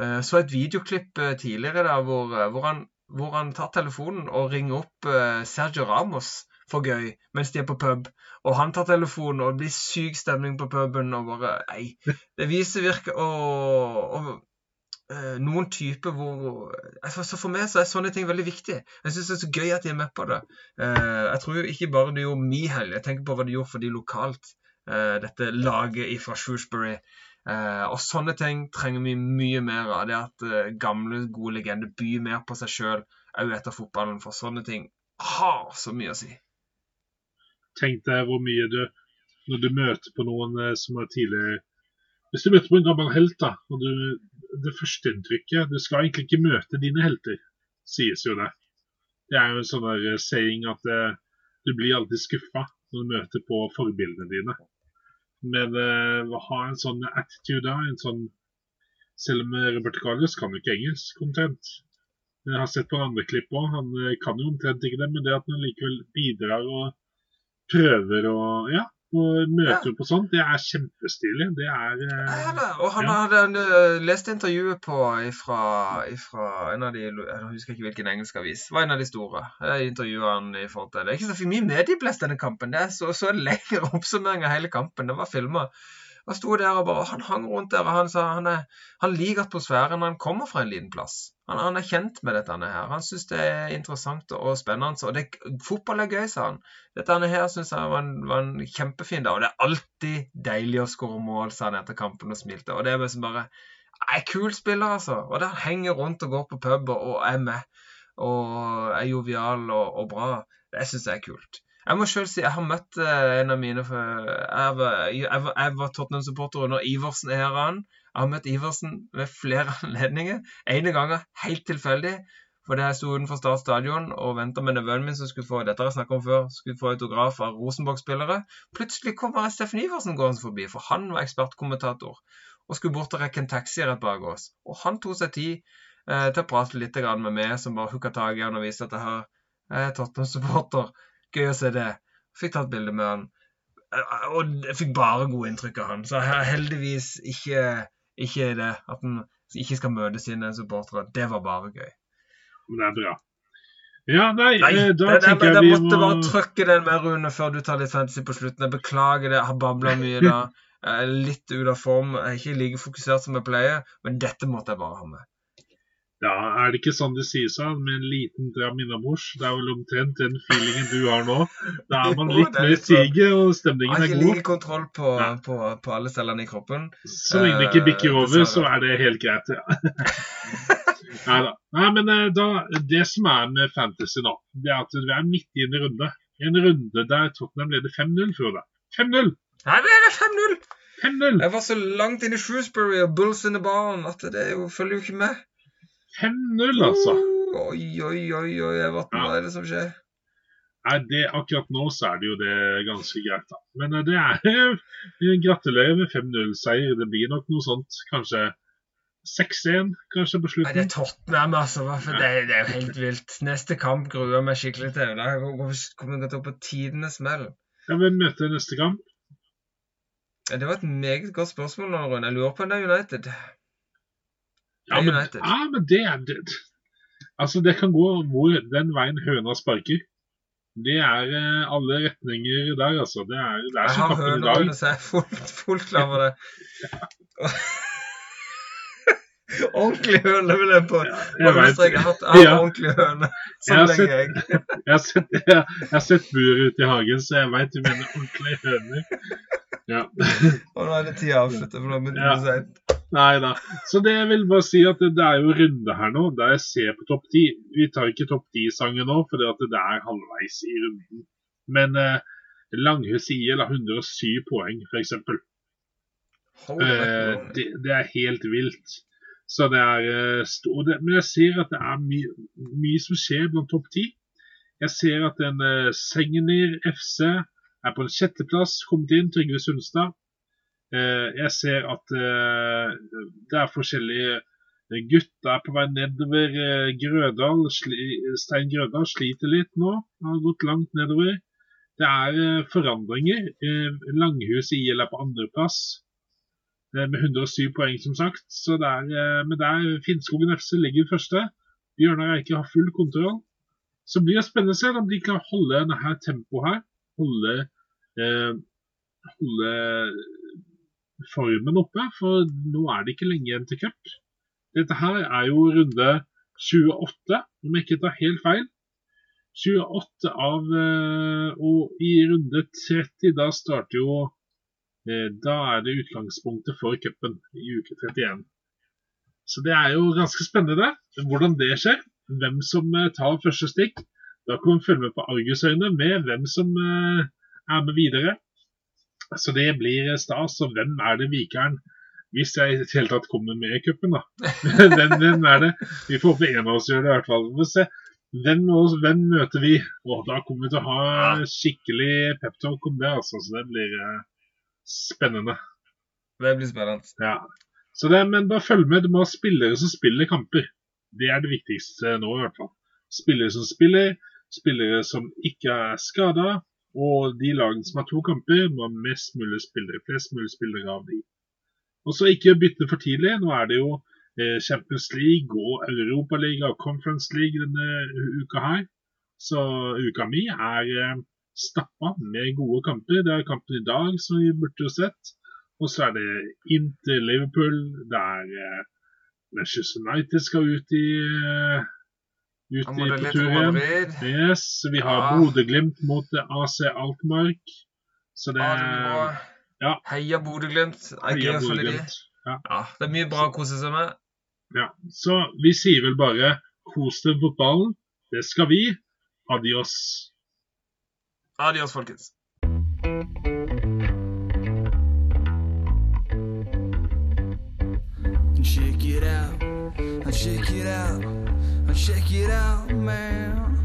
Uh, så et videoklipp eh, tidligere der hvor, eh, hvor, han, hvor, han, tar telefonen og ringer opp eh, Sergio Ramos for gøy mens de er på pub. Og han tar telefonen, og det blir syk stemning på puben. og bare, nei, Det viser virke og Eh, noen typer hvor altså, For meg så er sånne ting veldig viktig. Jeg syns det er så gøy at de er med på det. Eh, jeg tror ikke bare det gjorde min helg, jeg tenker på hva de gjorde for de lokalt. Eh, dette laget fra Shrewsbury. og sånne ting trenger vi mye mer av. Det at gamle, gode legender byr mer på seg sjøl òg etter fotballen. For sånne ting har så mye å si. Tenk deg hvor mye du Når du møter på noen som er tidligere Hvis du møter på en gammel helt, da, og du det førsteinntrykket Du skal egentlig ikke møte dine helter, sies jo det. Det er jo en sånn der saying at uh, du blir alltid skuffa når du møter på forbildene dine. Men å ha en sånn attitude da, en sånn Selv om Robert Carlos kan jo ikke engelsk omtrent. Jeg har sett på andre klipp òg, han kan jo omtrent ikke det, men det at han likevel bidrar og prøver å Ja, og møter ja. og sånt, det er kjempestilig. Det er eh, det. Og han ja. hadde uh, lest intervjuet på ifra, ifra, en av de Jeg husker ikke hvilken engelsk avis. Det var en av de store. Intervjuene i forhold til. Det er ikke så mye medieblest denne kampen. Det er så, så lengre oppsummering av hele kampen. Det var filma. Han sto der og bare, han hang rundt der, og han sa han, er, han liker atmosfæren han kommer fra en liten plass. Han, han er kjent med dette her. Han syns det er interessant og spennende. og det, Fotball er gøy, sa han. Dette her syns jeg var en, var en kjempefin dag. Og det er alltid deilig å skåre mål, sa han etter kampen og smilte. Og det er liksom bare er kul spiller, altså. Og der henger rundt og går på pub og er med. Og er jovial og, og bra. Det syns jeg er kult. Jeg må selv si jeg har møtt eh, en av mine for, Jeg var, jeg var, var Tottenham-supporter under Iversen-æraen. Jeg har møtt Iversen ved flere anledninger. Ene gangen helt tilfeldig. Fordi jeg sto utenfor Start stadion og venta med nevøen min som skulle få dette har jeg om før, skulle få autograf av Rosenborg-spillere. Plutselig kommer Steffen Iversen gående forbi, for han var ekspertkommentator. Og skulle bort og rekke en taxi rett bak oss. Og han tok seg tid eh, til å prate litt med meg, som bare hooka tak i han og viste at jeg har jeg er Tottenham-supporter. Gøy å se det. Fikk tatt bilde med han. Og jeg fikk bare gode inntrykk av han. Så jeg heldigvis ikke, ikke det at han ikke skal møte sine supportere. Det var bare gøy. Men det er bra. Ja, nei, Nei, eh, da det, tenker jeg, jeg vi måtte bare trykke den med, Rune, før du tar litt fantasy på slutten. Jeg beklager det, jeg har babla mye da. Jeg er litt ute av form. Jeg er ikke like fokusert som jeg pleier, men dette måtte jeg bare ha med. Ja, er det ikke sånn det sies av, med en liten dram innabords? Det er vel omtrent den feelingen du har nå. Da er man litt er mer litt sånn. siget, og stemningen har er ikke god. like kontroll på, Ja. på, på alle cellene i kroppen. Så lenge det ikke bikker Eh, over, så er det helt greit. Ja. Nei da. Nei, men eh, da, det som er med fantasy nå, det er at vi er midt i en runde. En runde der Tottenham leder 5-0 før det. 5-0! Nei, det er 5-0! 5-0! Jeg var så langt inn i Shrewsbury og Bulls in the barn at det er jo, følger jo ikke med. 5-0, altså. Oi, oi, oi, oi, hva er det som skjer? Nei, det, akkurat nå så er det jo det ganske greit, da. Men eh, det er Gratulerer med 5-0-seier. Det blir nok noe sånt, kanskje 6-1 kanskje på Nei, det er slutten. Tottenham, altså. for Det, det er jo helt vilt. Neste kamp gruer meg skikkelig til. Da kommer jeg til å på tidenes smell. Ja, Hvem møter neste kamp? Ja, Det var et meget godt spørsmål, Rune. Jeg lurer på om det er United. Ja, men, ja, men det er det. Altså, det kan gå hvor den veien høna sparker. Det er eh, alle retninger der, altså. Det er, det er Jeg har høner, dag. Rune, så jeg er fullt, fullt klar over det. Ordentlig høne vil jeg på. Jeg vet- jeg har hatt Ja. ordentlig høne så Jeg lenge, sett- jeg. Jeg har sett, jeg, har sett buer ute i hagen, så jeg veit du mener ordentlige høner. Ja. Og nå er det tid avslutta, for nå blir det Ja. seint. Nei da. Så det jeg vil bare si at det, det er jo runde her nå, der jeg ser på topp ti. Vi tar ikke topp ti-sangen nå, for det, er halvveis i runden. Men eh, Langhus IL har 107 poeng, f.eks. Eh, det, det er helt vilt. Så det er stor, det, Men jeg ser at det er mye mye som skjer blant topp ti. Jeg ser at en uh, Sengenir FC er på en sjetteplass, kommet inn. Trygve Sundstad. Uh, jeg ser at uh, det er forskjellige eh, gutter på vei nedover. Eh, Grødal, Stein Grødal sliter litt nå. Har gått langt nedover. Det er eh, forandringer. Langhuset Langhus IL er på andreplass eh, med 107 poeng, som sagt. Så det er, eh, men der Finnskogen FC ligger første. Bjørnar Eike har full kontroll. Så blir det spennende å se om de kan holde her tempoet her. Holde, eh, holde formen oppe, for nå er det ikke lenge igjen til cup. Dette her er jo runde 28, om jeg ikke tar helt feil. 28 av eh, Og i runde 30, da starter jo eh, Da er det utgangspunktet for cupen i uke 31. Så det er jo ganske spennende hvordan det skjer. Hvem som eh, tar første stikk. Da kan vi følge med på Argusøyne med hvem som eh, er med videre. Så det blir stas. Og hvem er det Vikeren Hvis jeg i det hele tatt kommer med i cupen, da. hvem, hvem er det? Vi får håpe en av oss gjør det, i hvert fall. Vi får se. Hvem, hvem møter vi? Og da kommer vi til å ha skikkelig peptalk om det, altså. Så det blir eh, spennende. Det blir spennende. Ja. Så det, men bare følg med. Du må ha spillere som spiller kamper. Det er det viktigste nå, i hvert fall. Spillere som spiller, spillere som ikke er skada, og de lagene som har to kamper, må ha mest mulig spillere. Flest mulig spillere av de. Og så ikke bytte for tidlig. Nå er det jo eh, Champions League og Europaliga og Conference League denne uka her. Så uka mi er eh, stappa med gode kamper. Det er kampen i dag som vi burde jo sett. Og så er det Inter Liverpool. Det er eh, Manchester United skal ut i uh, ut i på tur igjen. Yes, vi har Ja. Bodø-Glimt mot eh, AC Altmark. Så det blir bra. ja. Heia Bodø-Glimt. Er Heia. Bodø-Glimt. Ja. Ja, det er mye bra å kose seg med. Ja, så vi sier vel bare kos deg med fotballen. Det skal vi. Adios. Adios, folkens. Check it out, check it out, check it out, man.